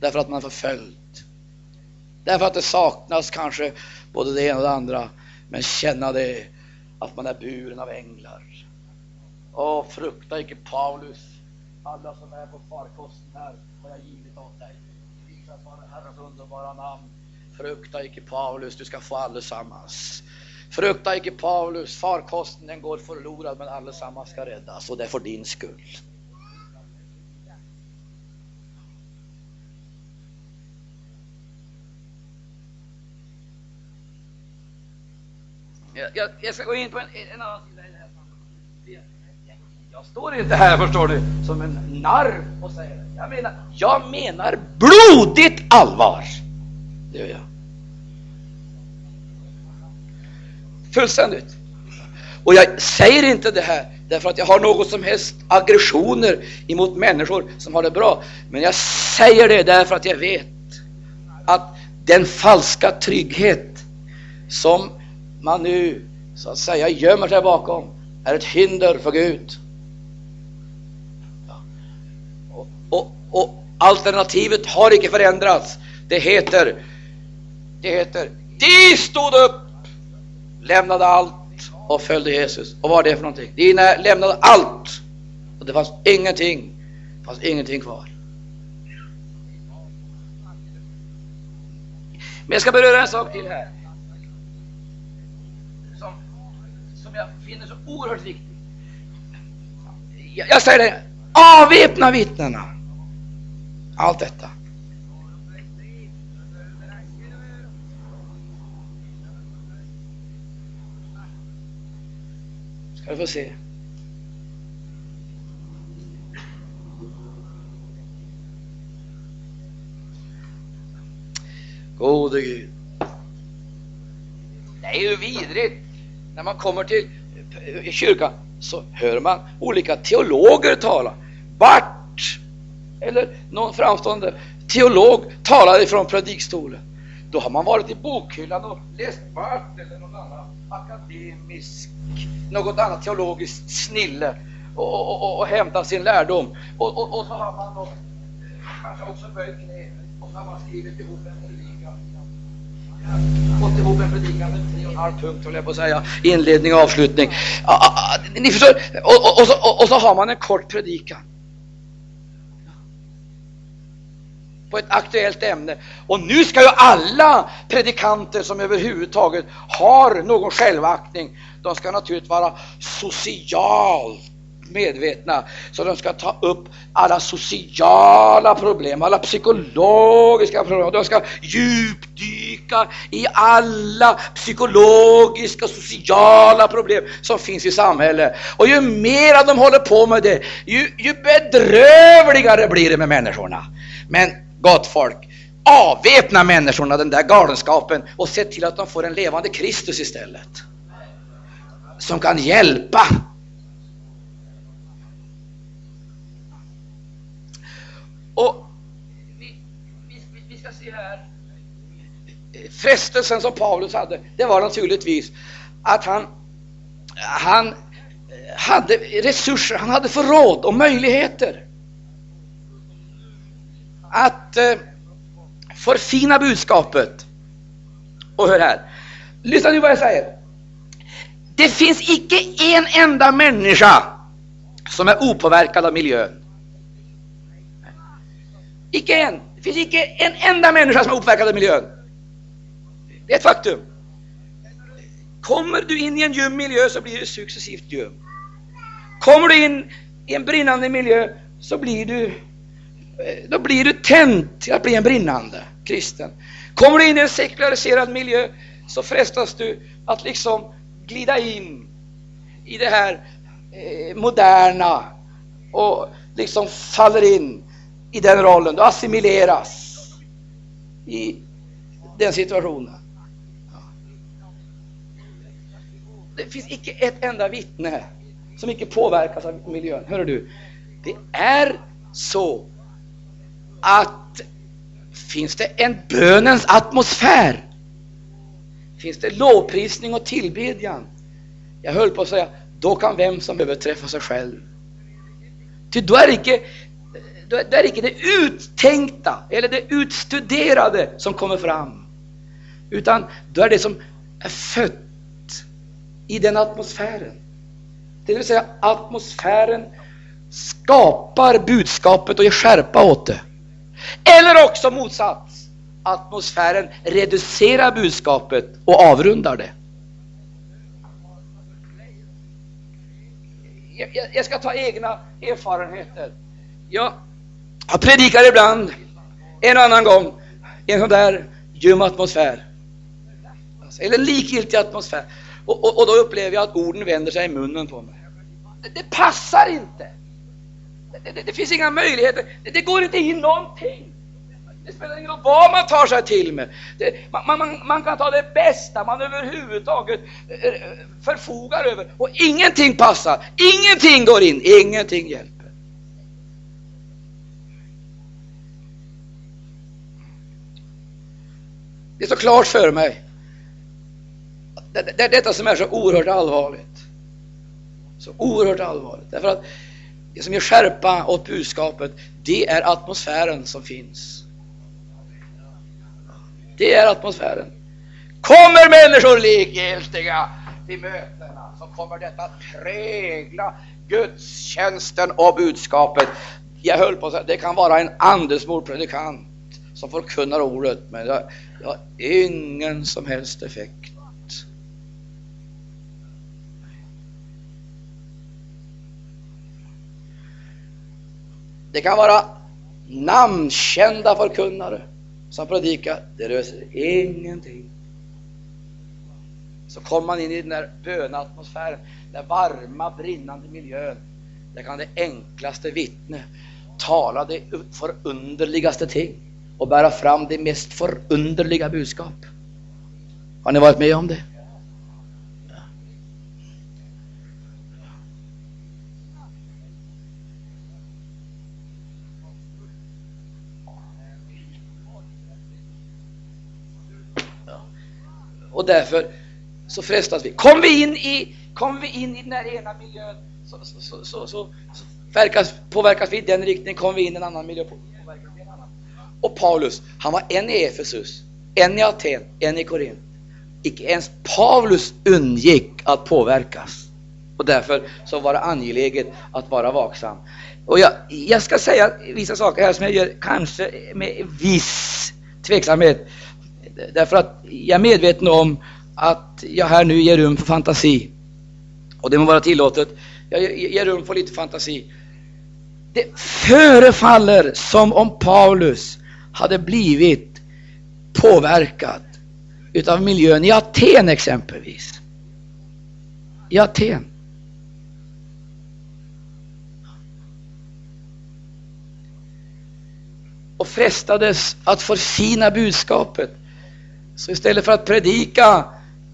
Därför att man är förföljd. Därför att det saknas kanske både det ena och det andra. Men känna det att man är buren av änglar. Åh, frukta icke Paulus. Alla som är på farkosten här har jag givit åt dig. Prisat vare Herrens underbara namn. Frukta icke Paulus, du ska få allesammans. Frukta icke Paulus, farkosten den går förlorad men allesammans ska räddas och det är för din skull. Jag, jag, jag, ska gå in på en, en annan sida i det här Jag står inte här, förstår du, som en narr och säger det. Jag menar, jag menar blodigt allvar. Det gör jag. Fullständigt. Och jag säger inte det här därför att jag har något som helst aggressioner emot människor som har det bra. Men jag säger det därför att jag vet att den falska trygghet som man nu så att säga gömmer sig bakom är ett hinder för Gud. Och, och, och alternativet har icke förändrats. Det heter, det heter, de stod upp lämnade allt och följde Jesus. Och vad var det för någonting? Dina lämnade allt och det fanns ingenting, det fanns ingenting kvar. Men jag ska beröra en sak till här. Som, som jag finner så oerhört viktig. Jag, jag säger det, avväpna vittnena. Allt detta. Ska du få se. Gode Gud. Det är ju vidrigt när man kommer till eh, kyrkan så hör man olika teologer tala. Bart eller någon framstående teolog talar ifrån predikstolen då har man varit i bokhyllan och läst Barth eller någon annan akademisk, något annat teologiskt snille och, och, och, och hämtat sin lärdom. Och, och, och så har man då eh, kanske också böjt knä och så har man skrivit ihop en predikan. Fått ihop en predikan med tre och en halv punkt, höll jag på att säga. Inledning och avslutning. Ah, ah, ah, ni förstår, och, och, och, så, och så har man en kort predikan. På ett aktuellt ämne. Och nu ska ju alla predikanter som överhuvudtaget har någon självaktning, de ska naturligtvis vara socialt medvetna. Så de ska ta upp alla sociala problem, alla psykologiska problem. De ska djupdyka i alla psykologiska, och sociala problem som finns i samhället. Och ju mer de håller på med det, ju, ju bedrövligare blir det med människorna. Men gott folk, avväpna människorna den där galenskapen och se till att de får en levande Kristus istället. Som kan hjälpa. Och vi, vi, vi ska se här. Frestelsen som Paulus hade, det var naturligtvis att han, han hade resurser, han hade förråd och möjligheter att eh, förfina budskapet. Och hör här, lyssna nu vad jag säger. Det finns icke en enda människa som är opåverkad av miljön. Icke en. Det finns icke en enda människa som är opåverkad av miljön. Det är ett faktum. Kommer du in i en ljum miljö så blir du successivt ljum. Kommer du in i en brinnande miljö så blir du Eh, då blir du tänd till att bli en brinnande kristen. Kommer du in i en sekulariserad miljö så frestas du att liksom glida in i det här eh, moderna och liksom faller in i den rollen. Du assimileras i den situationen. Det finns icke ett enda vittne som icke påverkas av miljön. Hör du? Det är så att finns det en bönens atmosfär, finns det lovprisning och tillbedjan, jag höll på att säga, då kan vem som överträffa sig själv. Ty då är det icke, då är det, icke det uttänkta eller det utstuderade som kommer fram, utan då är det som är fött i den atmosfären. Det vill säga atmosfären skapar budskapet och ger skärpa åt det. Eller också motsats. Atmosfären reducerar budskapet och avrundar det. Jag, ska ta egna erfarenheter. Jag, jag predikar ibland, en och annan gång, i en sån där ljum atmosfär. Alltså, eller likgiltig atmosfär. Och, och, och, då upplever jag att orden vänder sig i munnen på mig. Det, det passar inte. Det, det, det, finns inga möjligheter. Det, går inte in någonting. Det spelar ingen roll vad man tar sig till med. Man, man, man, kan ta det bästa man överhuvudtaget eh, eh, förfogar över och ingenting passar. Ingenting går in, ingenting hjälper. Det är så klart för mig. Det är detta som är så oerhört allvarligt. Så oerhört allvarligt. Därför att det som ger skärpa åt budskapet, det är atmosfären som finns. Det är atmosfären. Kommer människor likgiltiga till mötena så kommer detta att prägla gudstjänsten och budskapet. Jag höll på att säga, det kan vara en andesmord predikant som förkunnar ordet, men det har ingen som helst effekt. Det kan vara namnkända förkunnare som predikar. Det löser ingenting. Så kommer man in i den där bönatmosfären, den varma, brinnande miljön. Där kan det enklaste vittne tala det förunderligaste ting och bära fram det mest förunderliga budskap. Har ni varit med om det? Och därför så frestas vi. Kommer vi in i, kom vi in i den här ena miljön så, så, så, så, så verkas, påverkas vi i den riktningen, kommer vi in i en annan miljö påverkas vi en annan. Och Paulus, han var en i Efesus, en i Aten, en i Korint. Icke ens Paulus undgick att påverkas. Och därför så var det angeläget att vara vaksam. Och jag, jag ska säga vissa saker här som jag gör kanske med viss tveksamhet. Därför att jag är medveten om att jag här nu ger rum för fantasi. Och det må vara tillåtet. Jag ger rum för lite fantasi. Det förefaller som om Paulus hade blivit påverkad utav miljön i Aten exempelvis. I Aten. och frestades att förfina budskapet. Så istället för att predika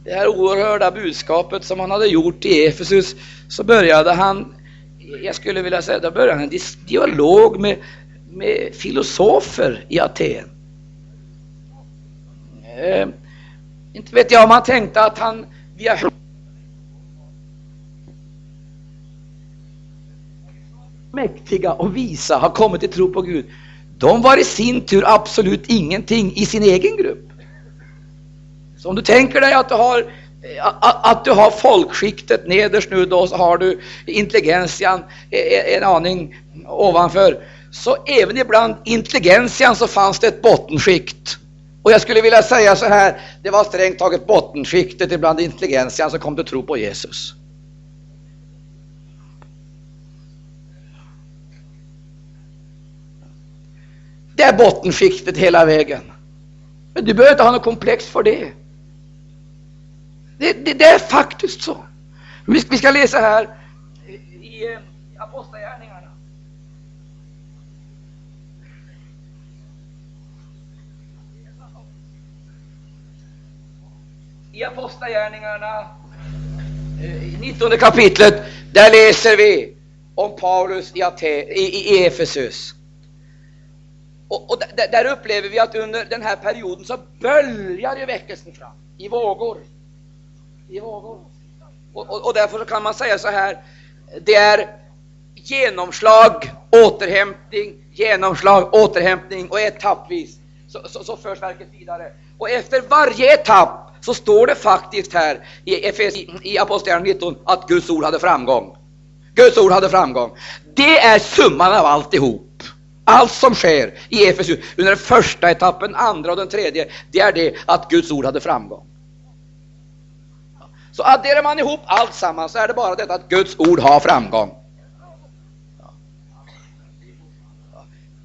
det här oerhörda budskapet som han hade gjort i Efesus så började han, jag skulle vilja säga, då började han en dialog med, med filosofer i Aten. Eh, inte vet jag om han tänkte att han via mäktiga och visa har kommit till tro på Gud. De var i sin tur absolut ingenting i sin egen grupp. Så om du tänker dig att du har, eh, att du har folkskiktet nederst nu, då så har du intelligentian eh, eh, en aning ovanför. Så även ibland intelligentian så fanns det ett bottenskikt. Och jag skulle vilja säga så här, det var strängt taget bottenskiktet ibland intelligentian som kom till tro på Jesus. Det är bottenskiktet hela vägen. Men du behöver inte ha något komplex för det. Det, det, det är faktiskt så. Vi, vi ska läsa här i, i Apostlagärningarna. I Apostlagärningarna, eh, 19 kapitlet, där läser vi om Paulus i, Ate, i, i Efesus. Och, och där upplever vi att under den här perioden så böljar ju väckelsen fram i vågor. Och, och, och därför kan man säga så här, det är genomslag, återhämtning, genomslag, återhämtning och etappvis så, så, så förs verket vidare. Och efter varje etapp så står det faktiskt här i, i, i Apostlagärningarna 19 att Guds ord hade framgång. Guds ord hade framgång. Det är summan av alltihop. Allt som sker i Efesus under den första etappen, andra och den tredje, det är det att Guds ord hade framgång. Så adderar man ihop allt samman så är det bara detta att Guds ord har framgång.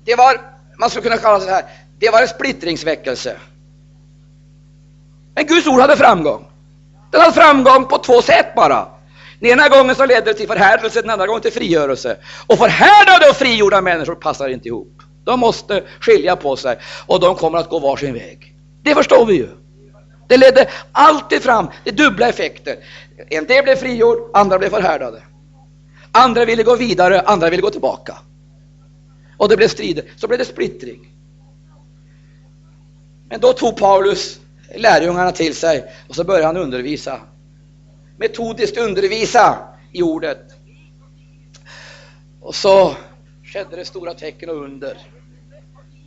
Det var, man skulle kunna kalla det så här, det var en splittringsväckelse. Men Guds ord hade framgång. Den hade framgång på två sätt bara. Den ena gången så ledde det till förhärdelse, den andra gången till frigörelse. Och förhärdade och frigjorda människor passar inte ihop. De måste skilja på sig och de kommer att gå var sin väg. Det förstår vi ju. Det ledde alltid fram till dubbla effekter. En del blev frigjord, andra blev förhärdade. Andra ville gå vidare, andra ville gå tillbaka. Och det blev strider, så blev det splittring. Men då tog Paulus lärjungarna till sig och så började han undervisa metodiskt undervisa i ordet. Och så skedde det stora tecken och under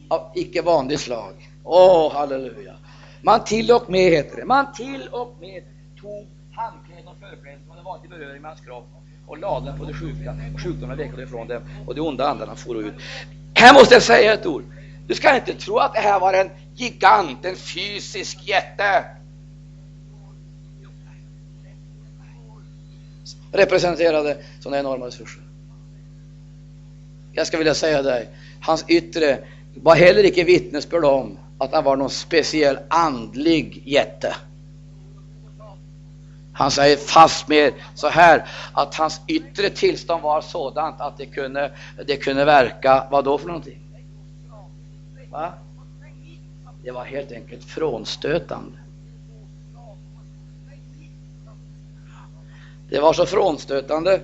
av icke vanligt slag. Åh, oh, halleluja! Man till och med, heter det, man till och med tog handkläder och förkläden som hade varit i beröring med hans kropp och lade dem på de sjuka och sjukdomarna vekade ifrån dem och de onda andarna for ut. Här måste jag säga ett ord. Du ska inte tro att det här var en gigant, en fysisk jätte representerade sådana enorma resurser. Jag ska vilja säga dig, hans yttre var heller icke vittnesbörd om att han var någon speciell andlig jätte. Han säger fast mer så här att hans yttre tillstånd var sådant att det kunde, det kunde verka, vad då för någonting? Va? Det var helt enkelt frånstötande. Det var så frånstötande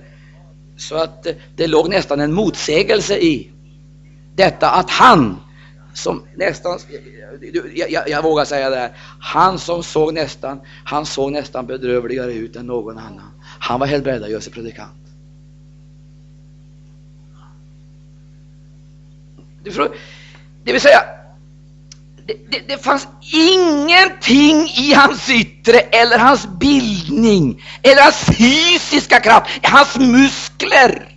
så att det låg nästan en motsägelse i detta att han som nästan, jag, jag, jag, vågar säga det här, han som såg nästan, han såg nästan bedrövligare ut än någon annan. Han var helt beredd att göra sig predikant. Det vill säga, det, det, det, fanns ingenting i hans yttre eller hans bildning eller hans fysiska kraft, hans muskler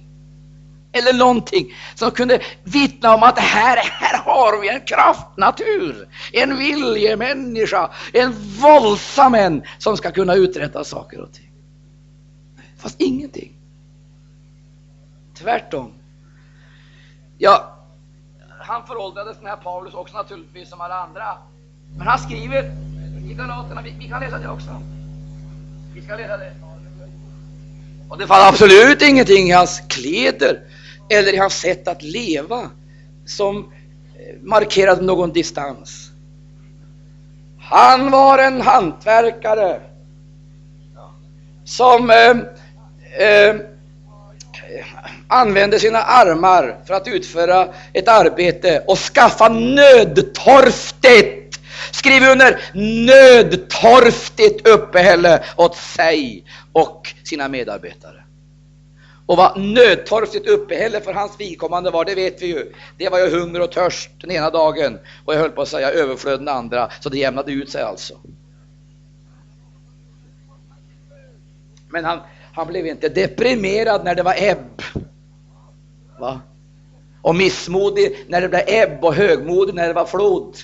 eller någonting som kunde vittna om att här, här har vi en kraftnatur, en viljemänniska, en våldsam en som ska kunna uträtta saker och ting. Fast ingenting. Tvärtom. Ja, han föråldrades den här Paulus också naturligtvis som alla andra. Men han skriver i Galaterna, vi, vi kan läsa det också. Vi ska läsa det. Och det fanns absolut ingenting i hans kläder eller i hans sätt att leva som eh, markerade någon distans. Han var en hantverkare som eh, eh, använde sina armar för att utföra ett arbete och skaffa nödtorftigt, skriv under, nödtorftigt uppehälle åt sig och sina medarbetare. Och vad nödtorftigt uppehälle för hans vidkommande var, det vet vi ju. Det var ju hunger och törst den ena dagen och jag höll på att säga överflöd den andra, så det jämnade ut sig alltså. Men han, han blev inte deprimerad när det var ebb. Va? Och missmodig när det blev ebb och högmodig när det var flod.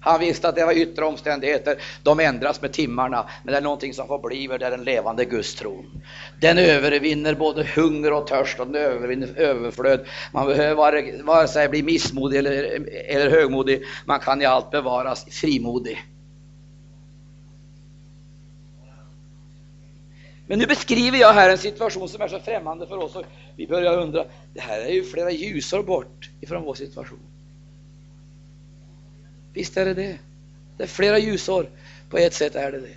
Han visste att det var yttre omständigheter, de ändras med timmarna, men det är någonting som förblir, det är den levande gudstron. Den övervinner både hunger och törst och den övervinner överflöd. Man behöver vare, vare sig bli missmodig eller, eller högmodig, man kan i allt bevaras frimodig. Men nu beskriver jag här en situation som är så främmande för oss och vi börjar undra, det här är ju flera ljusår bort ifrån vår situation. Visst är det det. Det är flera ljusår. På ett sätt är det det.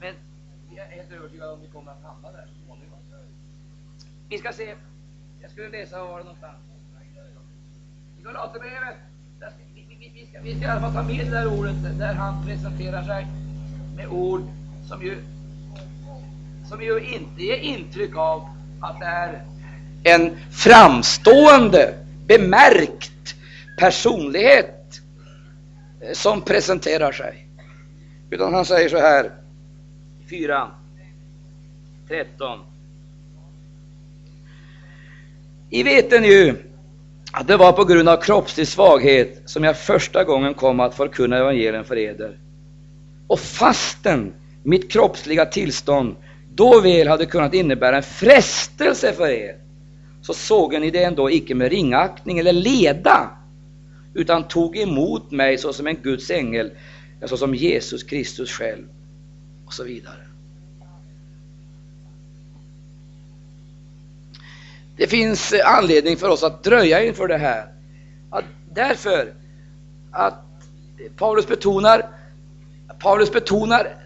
Men jag är helt övertygad om att vi kommer att hamna där Vi ska se. Jag skulle läsa var det någonstans. I Galaterbrevet. Vi, vi, vi, ska, vi ska i alla fall ta med det där ordet där han presenterar sig med ord som ju, som ju inte ger intryck av att det är en framstående, bemärkt personlighet eh, som presenterar sig. Utan han säger så här, 4, 13. I veten ju att det var på grund av kroppslig svaghet som jag första gången kom att förkunna evangelium för eder. Och fasten mitt kroppsliga tillstånd då väl hade kunnat innebära en frestelse för er, så såg ni det ändå icke med ringaktning eller leda, utan tog emot mig såsom en Guds ängel, såsom Jesus Kristus själv, och så vidare. Det finns anledning för oss att dröja inför det här. Att därför att Paulus betonar, Paulus betonar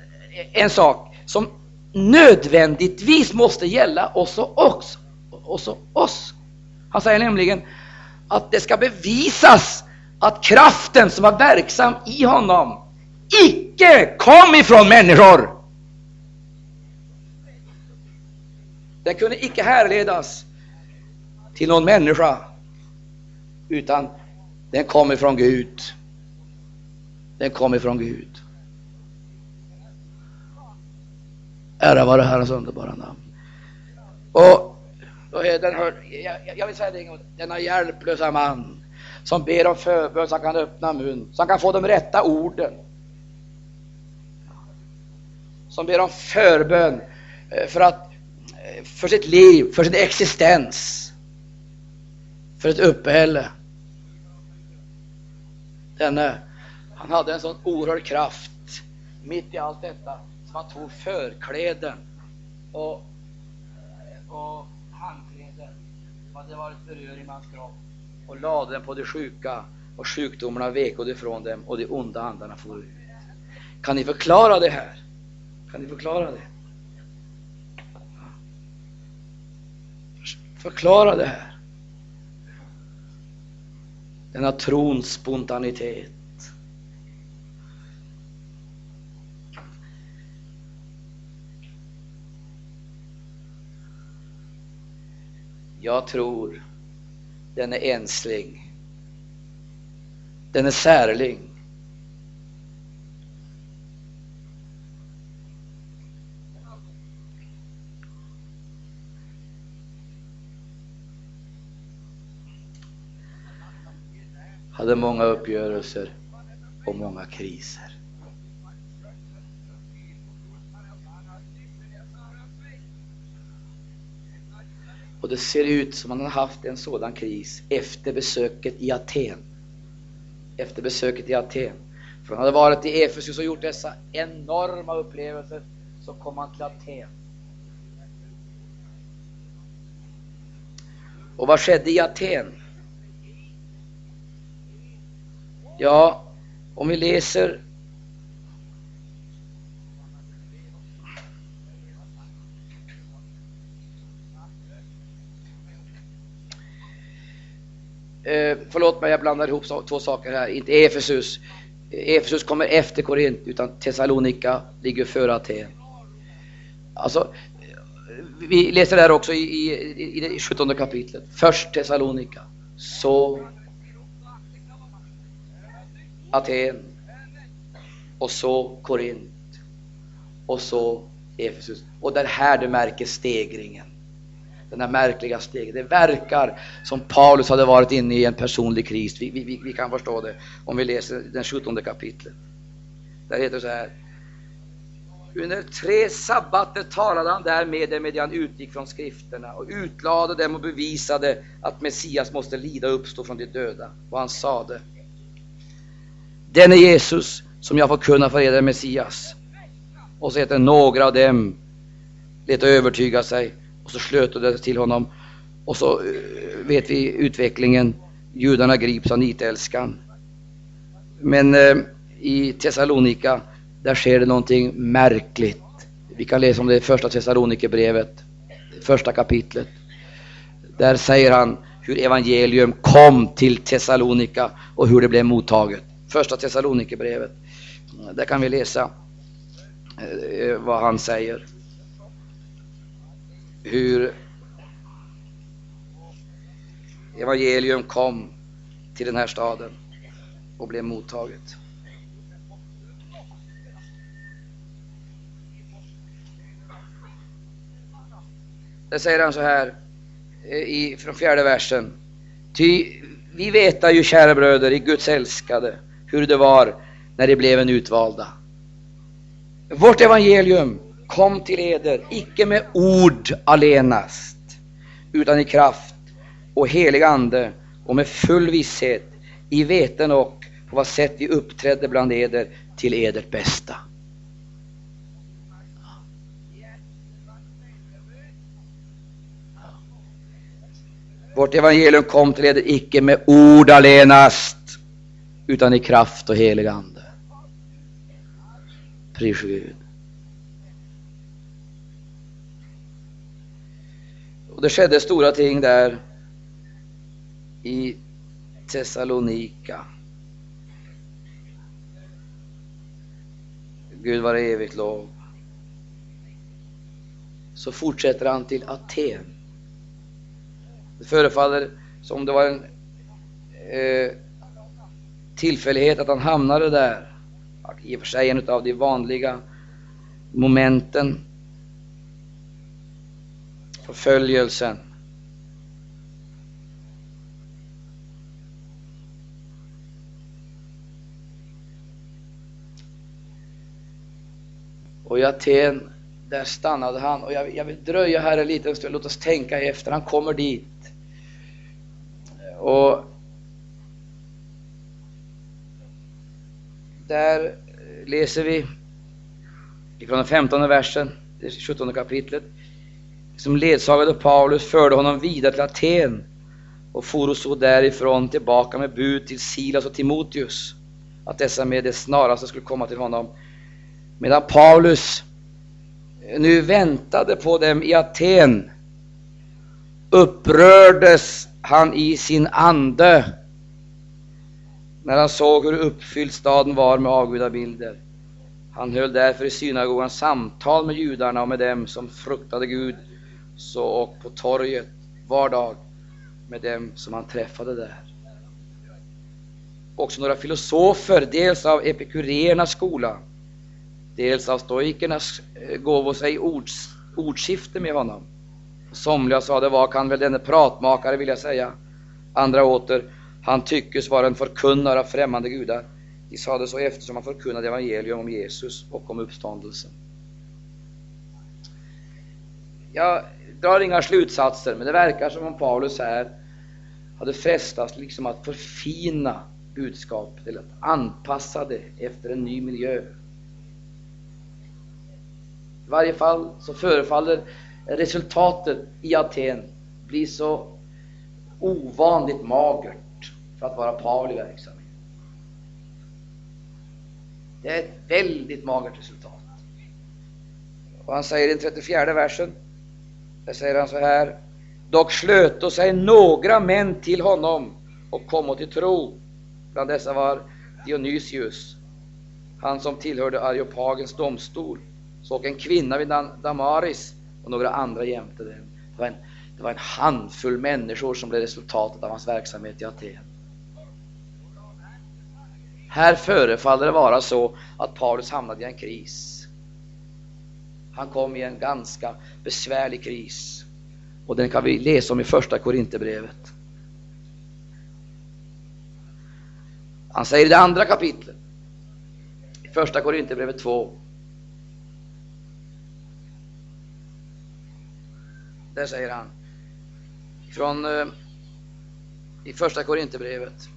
en sak som nödvändigtvis måste gälla oss och oss. Oss. Han säger nämligen att det ska bevisas att kraften som var verksam i honom icke kom ifrån människor. Den kunde icke härledas till någon människa, utan den kom ifrån Gud. Den kom ifrån Gud. Ära vare Herrens underbara namn. Och, och eh, den hör, jag, jag vill säga det en gång, denna hjälplösa man som ber om förbön så han kan öppna mun, så han kan få de rätta orden. Som ber om förbön eh, för, att, eh, för sitt liv, för sin existens, för ett uppehälle. Denne, han hade en sån oerhörd kraft mitt i allt detta så han tog förkläden och, och handkläden som hade varit beröring i hans kropp och lade den på de sjuka och sjukdomarna vekade ifrån dem och de onda andarna for ut. Kan ni förklara det här? Kan ni förklara det? Förklara det här. denna trons spontanitet. Jag tror den är ensling. Den är särling. hade många uppgörelser och många kriser. Och det ser ut som att han har haft en sådan kris efter besöket i Aten. Efter besöket i Aten. För han hade varit i Efesus och gjort dessa enorma upplevelser. Så kom han till Aten. Och vad skedde i Aten? Ja, om vi läser Eh, förlåt mig, jag blandar ihop två saker här. Inte Efesus. Efesus kommer efter Korint, utan Thessalonika ligger före Aten. Alltså, vi läser det här också i, i, i det 17 kapitlet. Först Thessalonika, så Aten och så Korint och så Efesus. Och det är här du märker stegringen. Den här märkliga stegen. Det verkar som Paulus hade varit inne i en personlig kris. Vi, vi, vi kan förstå det om vi läser den 17 kapitlet. Där heter det så här. Under tre sabbater talade han där med dem medan han utgick från skrifterna och utlade dem och bevisade att Messias måste lida och uppstå från de döda. Och han sade Denne Jesus som jag får kunna för er Messias. Och så heter några av dem lät övertyga sig och så slöt det till honom. Och så eh, vet vi utvecklingen. Judarna grips av nitälskan. Men eh, i Thessalonika, där sker det någonting märkligt. Vi kan läsa om det i första Thessalonikerbrevet, första kapitlet. Där säger han hur evangelium kom till Thessalonika och hur det blev mottaget. Första Thessalonikerbrevet. Där kan vi läsa eh, vad han säger. Hur evangelium kom till den här staden och blev mottaget. Där säger han så här eh, i, från fjärde versen. Ty vi veta ju, kära bröder, i Guds älskade, hur det var när de blev en utvalda. Vårt evangelium kom till eder, icke med ord allenast, utan i kraft och helig ande och med full visshet, i veten och på vad sätt vi uppträdde bland eder till edert bästa. Vårt evangelium kom till eder icke med ord allenast, utan i kraft och helig ande. Pris Gud. Och det skedde stora ting där i Thessalonika. Gud var evigt lov. Så fortsätter han till Aten. Det förefaller som det var en eh, tillfällighet att han hamnade där. I och för sig en av de vanliga momenten. Förföljelsen. Och i Aten, där stannade han. Och jag, jag vill dröja här en liten stund, låt oss tänka efter. Han kommer dit. Och Där läser vi ifrån den 15 versen, det 17 kapitlet. Som ledsagade Paulus förde honom vidare till Aten och for och så därifrån tillbaka med bud till Silas och Timoteus att dessa med det snaraste skulle komma till honom. Medan Paulus eh, nu väntade på dem i Aten upprördes han i sin ande när han såg hur uppfylld staden var med avgudabilder. Han höll därför i synagogan samtal med judarna och med dem som fruktade Gud, så och på torget var dag med dem som han träffade där. Också några filosofer, dels av epikuréernas skola, dels av stoikernas, eh, gav gåvo sig ords, ordskifte med honom. Somliga sade, vad kan väl denne pratmakare vilja säga? Andra åter, han tyckes vara en förkunnare av främmande gudar. De sade så eftersom han förkunnade evangelium om Jesus och om uppståndelsen. Jag drar inga slutsatser, men det verkar som om Paulus här hade frestats liksom att förfina budskapet eller att anpassa det efter en ny miljö. I varje fall så förefaller resultatet i Aten bli så ovanligt magert för att vara Paul i verksamhet. Det är ett väldigt magert resultat. Och han säger i den 34 versen, där säger han så här. Dock slöt sig några män till honom och kom till tro. Bland dessa var Dionysius, han som tillhörde Areopagens domstol, såg en kvinna vid Damaris och några andra jämte den. Det var, en, det var en handfull människor som blev resultatet av hans verksamhet i Aten. Här förefaller det vara så att Paulus hamnade i en kris. Han kom i en ganska besvärlig kris. Och den kan vi läsa om i första Korinthierbrevet. Han säger i det andra kapitlet, i första Korinthierbrevet 2. Där säger han, från eh, i första Korinthierbrevet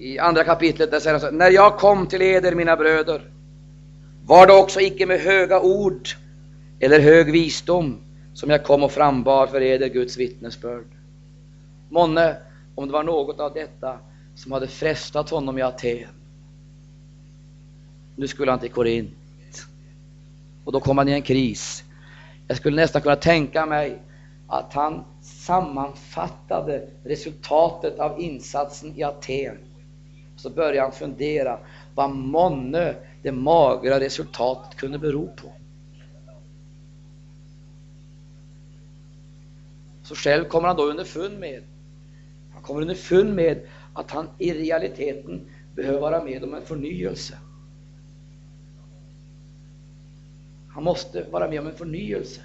i andra kapitlet, där säger han så När jag kom till eder, mina bröder, var det också icke med höga ord eller hög visdom som jag kom och frambar för eder Guds vittnesbörd. Månne, om det var något av detta som hade frestat honom i Aten. Nu skulle han till Korint. Och då kom han i en kris. Jag skulle nästan kunna tänka mig att han sammanfattade resultatet av insatsen i Aten så började han fundera vad månne det magra resultatet kunde bero på. Så själv kommer han då underfund med, han kommer underfund med att han i realiteten behöver vara med om en förnyelse. Han måste vara med om en förnyelse.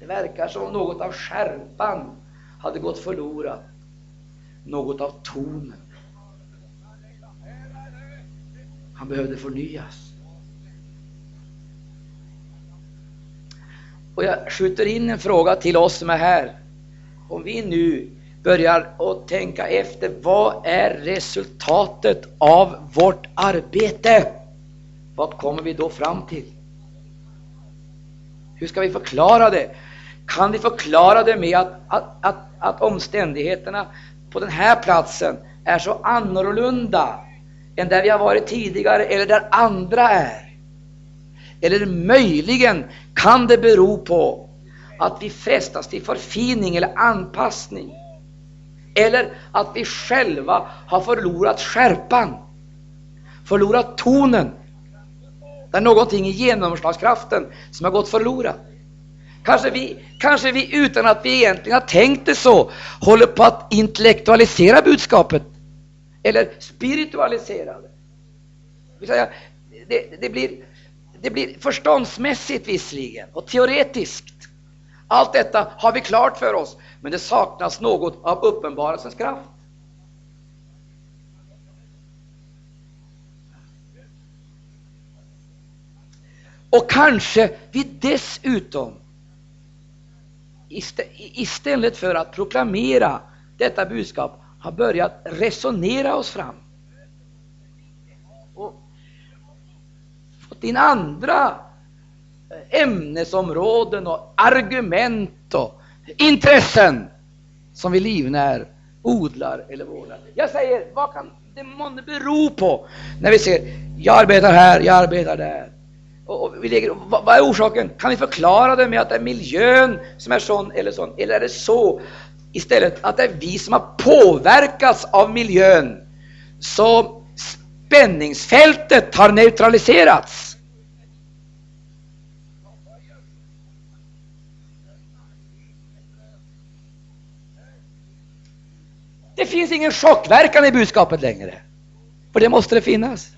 Det verkar som om något av skärpan hade gått förlorat något av tonen. Han behövde förnyas. Och jag skjuter in en fråga till oss som är här. Om vi nu börjar att tänka efter, vad är resultatet av vårt arbete? Vad kommer vi då fram till? Hur ska vi förklara det? Kan vi förklara det med att, att, att, att omständigheterna på den här platsen är så annorlunda än där vi har varit tidigare eller där andra är. Eller möjligen kan det bero på att vi frestas till förfining eller anpassning. Eller att vi själva har förlorat skärpan, förlorat tonen. Det är någonting i genomslagskraften som har gått förlorat. Kanske vi, kanske vi utan att vi egentligen har tänkt det så håller på att intellektualisera budskapet. Eller spiritualisera det. Vill säga, det, det, blir, det blir förståndsmässigt visserligen och teoretiskt. Allt detta har vi klart för oss, men det saknas något av uppenbarelsens kraft. Och kanske vi dessutom istället för att proklamera detta budskap har börjat resonera oss fram. Och fått in andra eh, ämnesområden och argument och intressen som vi livnär, odlar eller vårdar. Jag säger, vad kan det månne bero på när vi ser, jag arbetar här, jag arbetar där. Och vi lägger, vad, vad är orsaken? Kan vi förklara det med att det är miljön som är sån eller sån? Eller är det så istället att det är vi som har påverkats av miljön så spänningsfältet har neutraliserats? Det finns ingen chockverkan i budskapet längre. För det måste det finnas.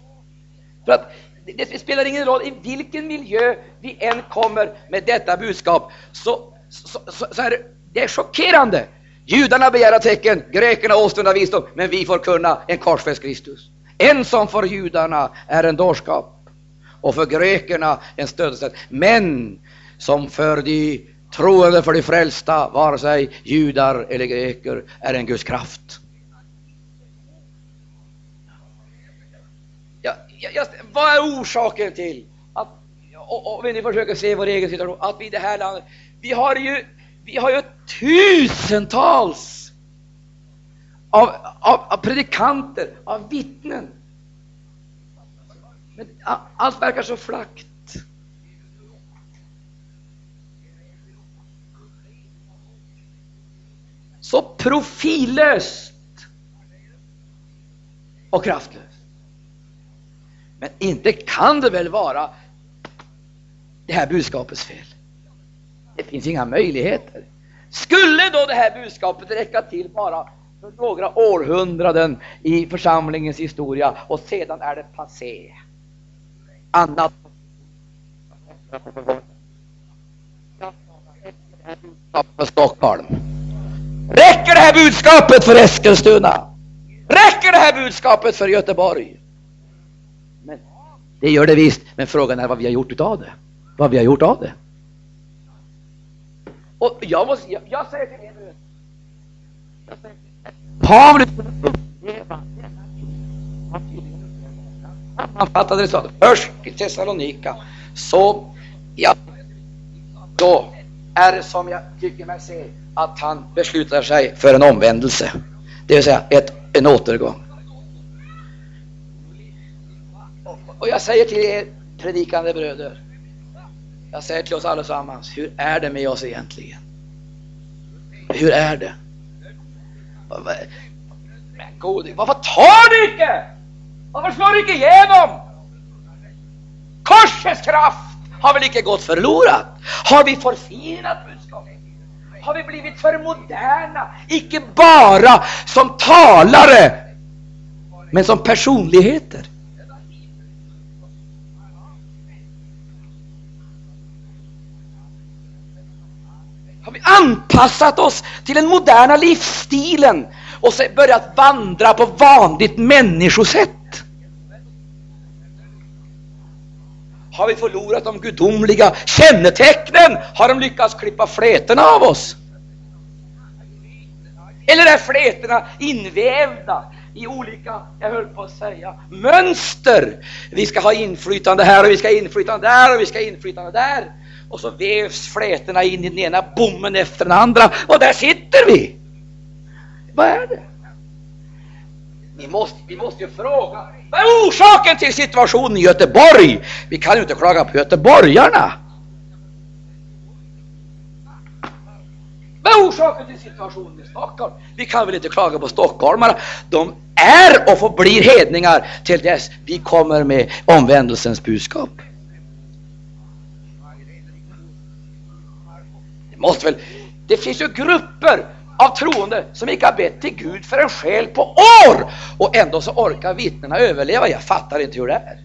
För att det spelar ingen roll i vilken miljö vi än kommer med detta budskap, så, så, så, så är det, det är chockerande. Judarna begär tecken, grekerna åstundar visdom, men vi får kunna en korsfäst Kristus. En som för judarna är en dårskap och för grekerna en stödsätt, men som för de troende, för de frälsta, vare sig judar eller greker, är en Guds kraft. Ja, just, vad är orsaken till att, om vi nu försöker se vår egen situation, att vi i det här landet, vi har ju, vi har ju tusentals av, av, av predikanter, av vittnen. Men allt verkar så flackt. Så profillöst och kraftlöst. Men inte kan det väl vara det här budskapets fel? Det finns inga möjligheter. Skulle då det här budskapet räcka till bara för några århundraden i församlingens historia och sedan är det passé? Annat för Stockholm. Räcker det här budskapet för Eskilstuna? Räcker det här budskapet för Göteborg? Det gör det visst, men frågan är vad vi har gjort utav det. Vad vi har gjort av det. Och jag, måste, jag, jag säger till er nu, Paulus han fattade det så. Först i Thessalonika, så ja, då är det som jag tycker mig se att han beslutar sig för en omvändelse. Det vill säga ett, en återgång. Och jag säger till er predikande bröder, jag säger till oss allesammans, hur är det med oss egentligen? Hur är det? Men gode, varför tar du inte? Varför slår du inte igenom? Korsets kraft har väl inte gått förlorat? Har vi förfinat budskapet? Har vi blivit för moderna? Icke bara som talare, men som personligheter. Anpassat oss till den moderna livsstilen och börjat vandra på vanligt människosätt? Har vi förlorat de gudomliga kännetecknen? Har de lyckats klippa flätorna av oss? Eller är flätorna invävda i olika, jag höll på att säga, mönster? Vi ska ha inflytande här och vi ska ha inflytande där och vi ska ha inflytande där. Och så vävs flätorna in i den ena bommen efter den andra och där sitter vi. Vad är det? Vi måste, vi måste ju fråga, vad är orsaken till situationen i Göteborg? Vi kan ju inte klaga på göteborgarna. Vad är orsaken till situationen i Stockholm? Vi kan väl inte klaga på stockholmarna. De är och förblir hedningar till dess vi kommer med omvändelsens budskap. Det måste väl, det finns ju grupper av troende som inte har bett till Gud för en själ på år och ändå så orkar vittnena överleva. Jag fattar inte hur det är.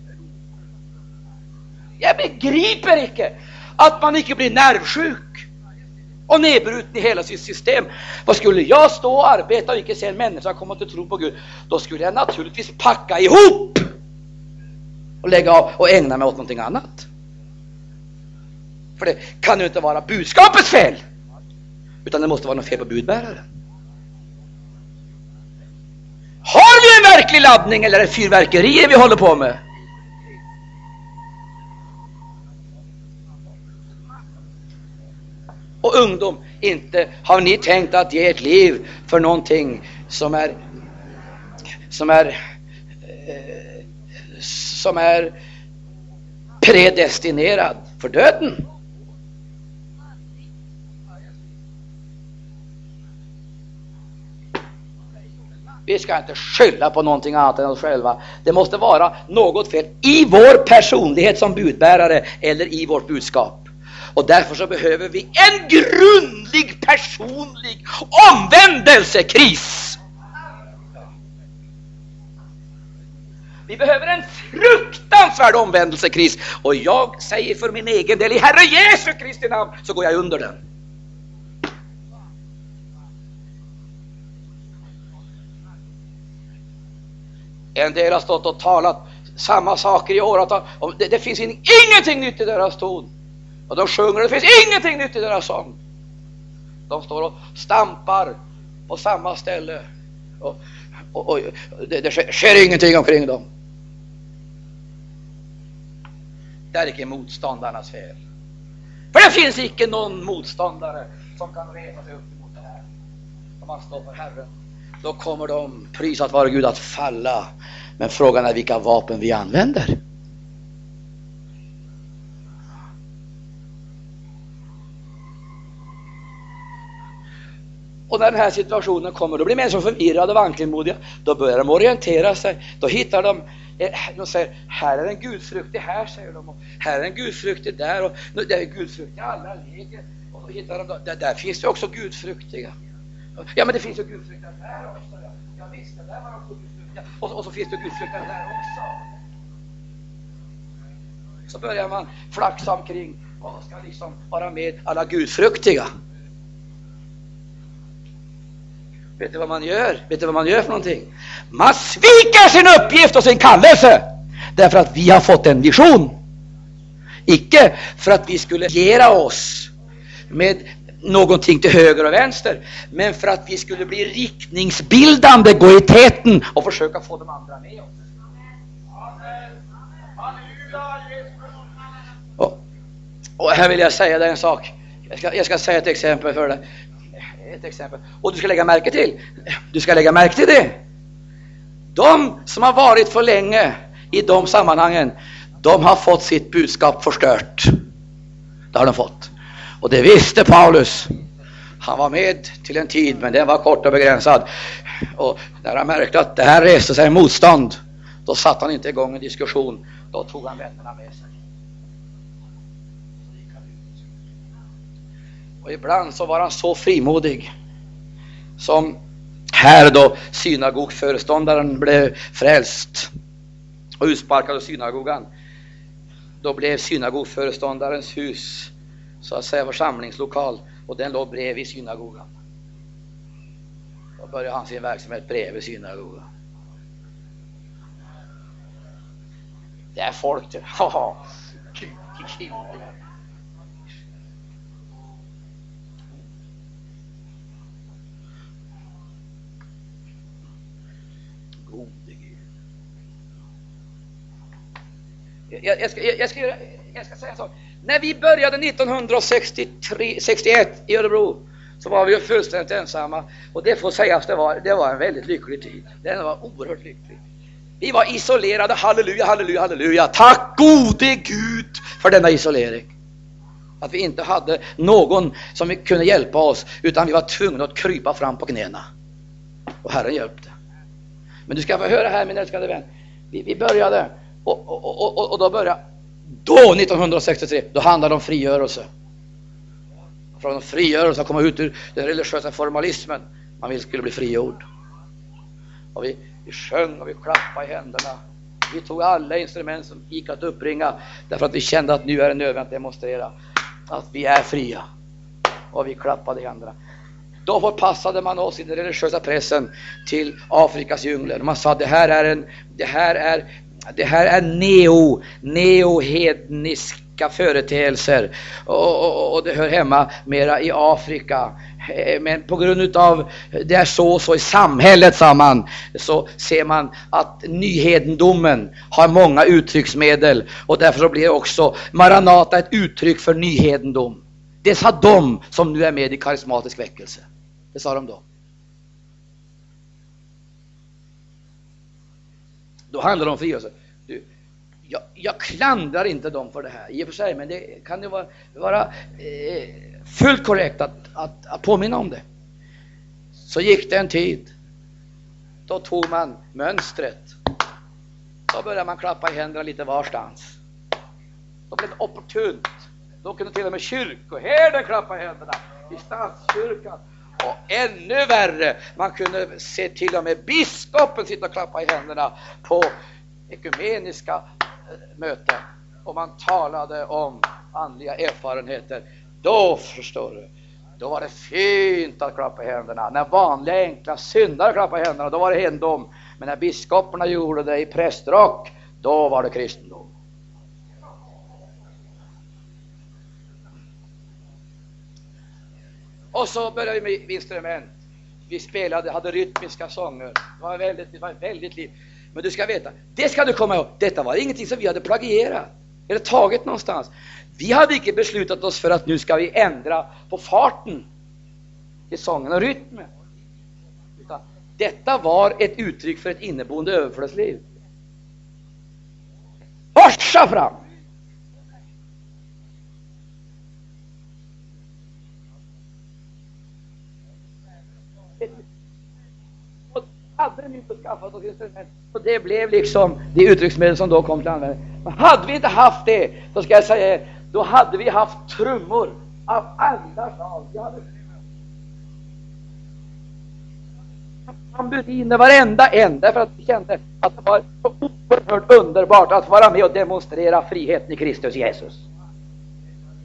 Jag begriper inte att man inte blir nervsjuk och nedbruten i hela sitt system. Vad skulle jag stå och arbeta och inte se en människa komma till tro på Gud, då skulle jag naturligtvis packa ihop och lägga av och ägna mig åt någonting annat. För det kan ju inte vara budskapets fel. Utan det måste vara något fel på budbäraren. Har vi en verklig laddning eller är det fyrverkerier vi håller på med? Och ungdom, inte har ni tänkt att ge ert liv för någonting som är som är eh, som är predestinerad för döden. Vi ska inte skylla på någonting annat än oss själva. Det måste vara något fel i vår personlighet som budbärare eller i vårt budskap. Och därför så behöver vi en grundlig personlig omvändelsekris. Vi behöver en fruktansvärd omvändelsekris. Och jag säger för min egen del, i Herre Jesu Kristi namn, så går jag under den. En del har stått och talat samma saker i åratal. Det, det finns ingenting nytt i deras ton. Och de sjunger, det finns ingenting nytt i deras sång. De står och stampar på samma ställe. Och, och, och det, det sker, sker ingenting omkring dem. Det är icke motståndarnas fel. För det finns icke någon motståndare som kan resa sig upp emot det här. Om man står för Herren, då kommer de, prisat vare Gud, att falla. Men frågan är vilka vapen vi använder. Och när den här situationen kommer, då blir människor förvirrade och vankelmodiga. Då börjar de orientera sig. Då hittar de, eh, de säger, här är en gudfruktig här, säger de. Och här är en gudfruktig där. Och det är gudfruktiga alla läger. Och då hittar de, där, där finns det också gudfruktiga. Ja, men det finns ju gudfruktiga där också. Ja, ja visst, där var också gudfruktiga. Och, och så finns det gudfruktiga där också. Så börjar man flaxa omkring och ska liksom vara med alla gudfruktiga. Vet du vad man gör? Vet du vad man gör för någonting? Man sviker sin uppgift och sin kallelse därför att vi har fått en vision. Icke för att vi skulle gera oss med någonting till höger och vänster, men för att vi skulle bli riktningsbildande, gå i täten och försöka få de andra med oss. Och, och här vill jag säga dig en sak. Jag ska, jag ska säga ett exempel för dig ett exempel. Och du ska lägga märke till, du ska lägga märke till det. De som har varit för länge i de sammanhangen, de har fått sitt budskap förstört. Det har de fått. Och det visste Paulus. Han var med till en tid, men den var kort och begränsad. Och när han märkte att det här reste sig motstånd, då satte han inte igång en diskussion. Då tog han vännerna med sig. Och ibland så var han så frimodig som här då synagogföreståndaren blev frälst och utsparkad ur synagogan. Då blev synagogföreståndarens hus så att säga församlingslokal och den låg bredvid synagogan. Då började han sin verksamhet bredvid synagogan. Det är folk [laughs] det. jag, jag, ska, jag, ska, jag ska säga så. När vi började 1961 i Örebro så var vi ju fullständigt ensamma och det får sägas, det var, det var en väldigt lycklig tid. Den var oerhört lycklig. Vi var isolerade, halleluja, halleluja, halleluja. Tack gode Gud för denna isolering. Att vi inte hade någon som kunde hjälpa oss utan vi var tvungna att krypa fram på knäna. Och Herren hjälpte. Men du ska få höra här min älskade vän. Vi, vi började och, och, och, och då började, då 1963, då handlade det om frigörelse. Från frigörelse, att komma ut ur den religiösa formalismen. Man ville skulle bli frigjord. Och vi, vi sjöng och vi klappade i händerna. Vi tog alla instrument som gick att uppringa därför att vi kände att nu är det nödvändigt att demonstrera att vi är fria. Och vi klappade i händerna. Då förpassade man oss i den religiösa pressen till Afrikas djungler. Man sa det här är en, det här är det här är neo, neohedniska företeelser och, och, och, det hör hemma mera i Afrika. Eh, men på grund utav det är så och så i samhället, sa man, så ser man att nyhedendomen har många uttrycksmedel och därför så blir också Maranata ett uttryck för nyhedendom. Det sa de som nu är med i karismatisk väckelse. Det sa de då. Då handlar det om frigörelse. Du, jag, jag klandrar inte dem för det här i och för sig, men det kan ju vara, vara eh, fullt korrekt att, att, att påminna om det. Så gick det en tid. Då tog man mönstret. Då började man klappa i händerna lite varstans. Då blev det opportunt. Då kunde till och med kyrkoherden klappa i händerna i statskyrkan. Och ännu värre, man kunde se till och med biskopen sitta och klappa i händerna på ekumeniska eh, möten. Och man talade om andliga erfarenheter. Då förstår du, då var det fint att klappa i händerna. När vanliga enkla syndare klappade i händerna, då var det hendom. Men när biskoparna gjorde det i prästrock, då var det kristendom. Och så började vi med instrument. Vi spelade, hade rytmiska sånger. Det var väldigt, det var väldigt liv. Men du ska veta, det ska du komma ihåg, detta var ingenting som vi hade plagierat eller tagit någonstans. Vi hade inte beslutat oss för att nu ska vi ändra på farten i sången och rytmen. Utan detta var ett uttryck för ett inneboende överflödsliv. Forsa fram! Hade de inte skaffat oss instrument och det blev liksom det uttrycksmedel som då kom till användning. Men hade vi inte haft det, så ska jag säga då hade vi haft trummor av alla slag. Vi hade tamburiner, varenda en, därför att vi kände att det var så oerhört underbart att vara med och demonstrera friheten i Kristus Jesus.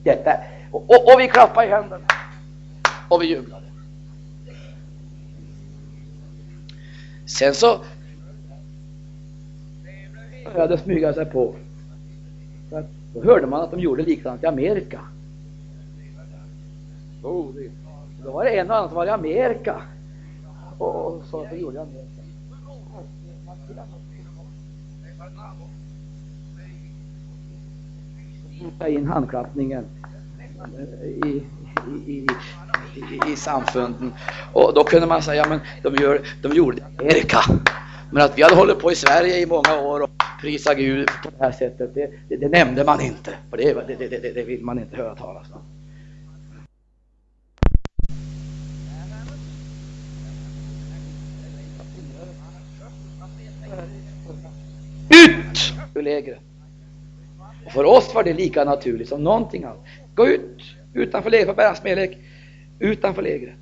Detta. Och, och, och vi klappade i händerna och vi jublade. Sen så började smyga sig på. Då hörde man att de gjorde likadant i Amerika. Oh, då var det en och annan som var i Amerika och sa att de gjorde i Amerika. Ta in handklappningen i, i, i, i, i samfunden. Och då kunde man säga, men de, gör, de gjorde det i Amerika. Men att vi hade hållit på i Sverige i många år och prisat Gud på det här sättet, det, det, det nämnde man inte. För det, det, det, det vill man inte höra talas om. Ut ur lägret! Och för oss var det lika naturligt som någonting annat. Gå ut utanför lägret, för bära smälek, utanför lägret.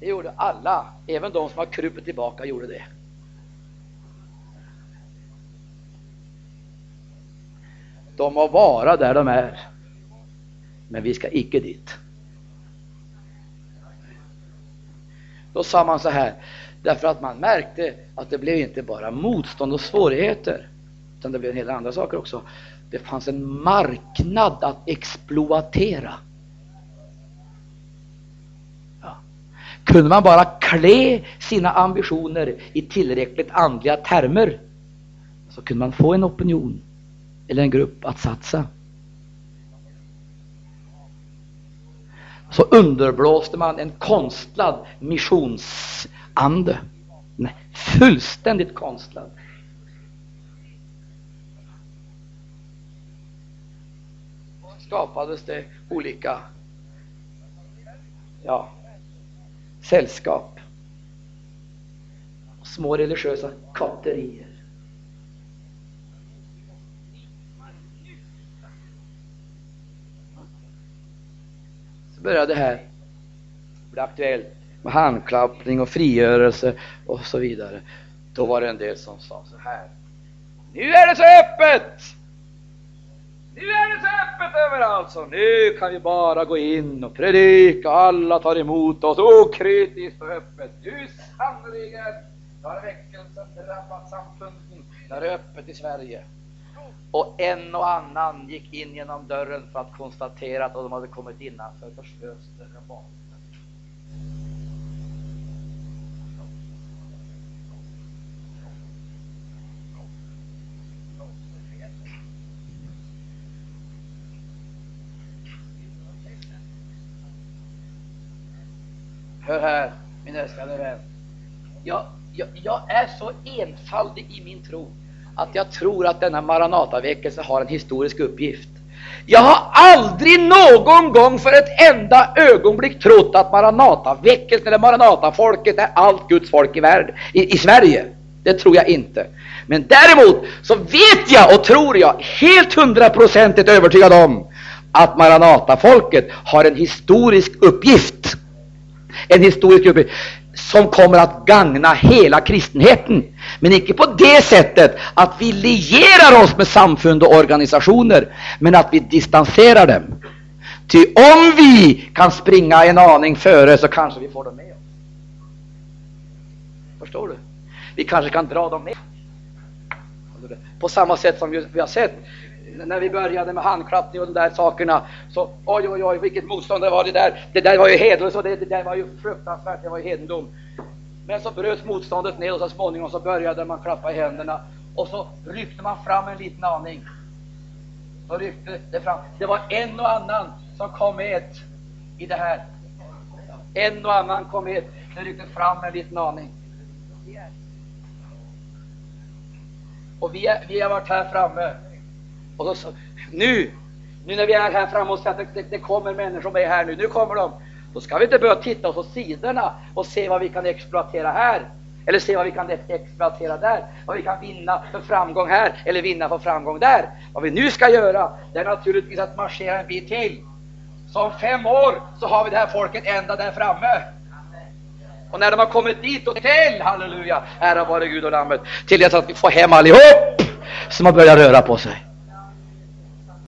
Det gjorde alla, även de som har krupit tillbaka gjorde det. De må vara där de är, men vi ska icke dit. Då sa man så här, därför att man märkte att det blev inte bara motstånd och svårigheter, utan det blev en hel andra saker också. Det fanns en marknad att exploatera. Ja. Kunde man bara klä sina ambitioner i tillräckligt andliga termer så kunde man få en opinion eller en grupp att satsa. Så underblåste man en konstlad missionsande. Nej, fullständigt konstlad. Skapades det olika ja, sällskap. Små religiösa kotterier. Så började det här bli aktuellt med handklappning och frigörelse och så vidare. Då var det en del som sa så här. Nu är det så öppet! Nu är det så öppet överallt så nu kan vi bara gå in och predika och alla tar emot oss okritiskt och öppet. Nu sannerligen har väckelsen drabbat samfunden. Det är öppet i Sverige. Och en och annan gick in genom dörren för att konstatera att de hade kommit innanför förslös dörren bakom. Hör här, min älskade vän. Jag jag, jag är så enfaldig i min tro att jag tror att denna Maranataväckelse har en historisk uppgift. Jag har aldrig någon gång för ett enda ögonblick trott att Maranataväckelsen eller Maranatafolket är allt Guds folk i, värld, i, i Sverige. Det tror jag inte. Men däremot så vet jag och tror jag helt hundraprocentigt övertygad om att Maranatafolket har en historisk uppgift. En historisk uppgift som kommer att gagna hela kristenheten. Men inte på det sättet att vi lierar oss med samfund och organisationer, men att vi distanserar dem. Ty om vi kan springa en aning före så kanske vi får dem med oss. Förstår du? Vi kanske kan dra dem med. På samma sätt som vi har sett när vi började med handklappning och de där sakerna, så oj, oj, oj, vilket motstånd det var det där. Det där var ju hedlöst och det, det där var ju fruktansvärt, det var ju hedendom. Men så bröts motståndet ner och så småningom så började man klappa i händerna och så ryckte man fram en liten aning. Så ryckte det fram. Det var en och annan som kom med i det här. En och annan kom med. Det ryckte fram en liten aning. Och vi, är, vi har varit här framme och då, nu, nu när vi är här framme och ser att det, det, kommer människor med här nu, nu kommer de. Då ska vi inte börja titta oss åt sidorna och se vad vi kan exploatera här. Eller se vad vi kan exploatera där. Vad vi kan vinna för framgång här eller vinna för framgång där. Vad vi nu ska göra, det är naturligtvis att marschera en bit till. Så om fem år så har vi det här folket ända där framme. Och när de har kommit dit och till, halleluja, ära vare Gud och Lammet, till dess att vi får hem allihop som har börjat röra på sig.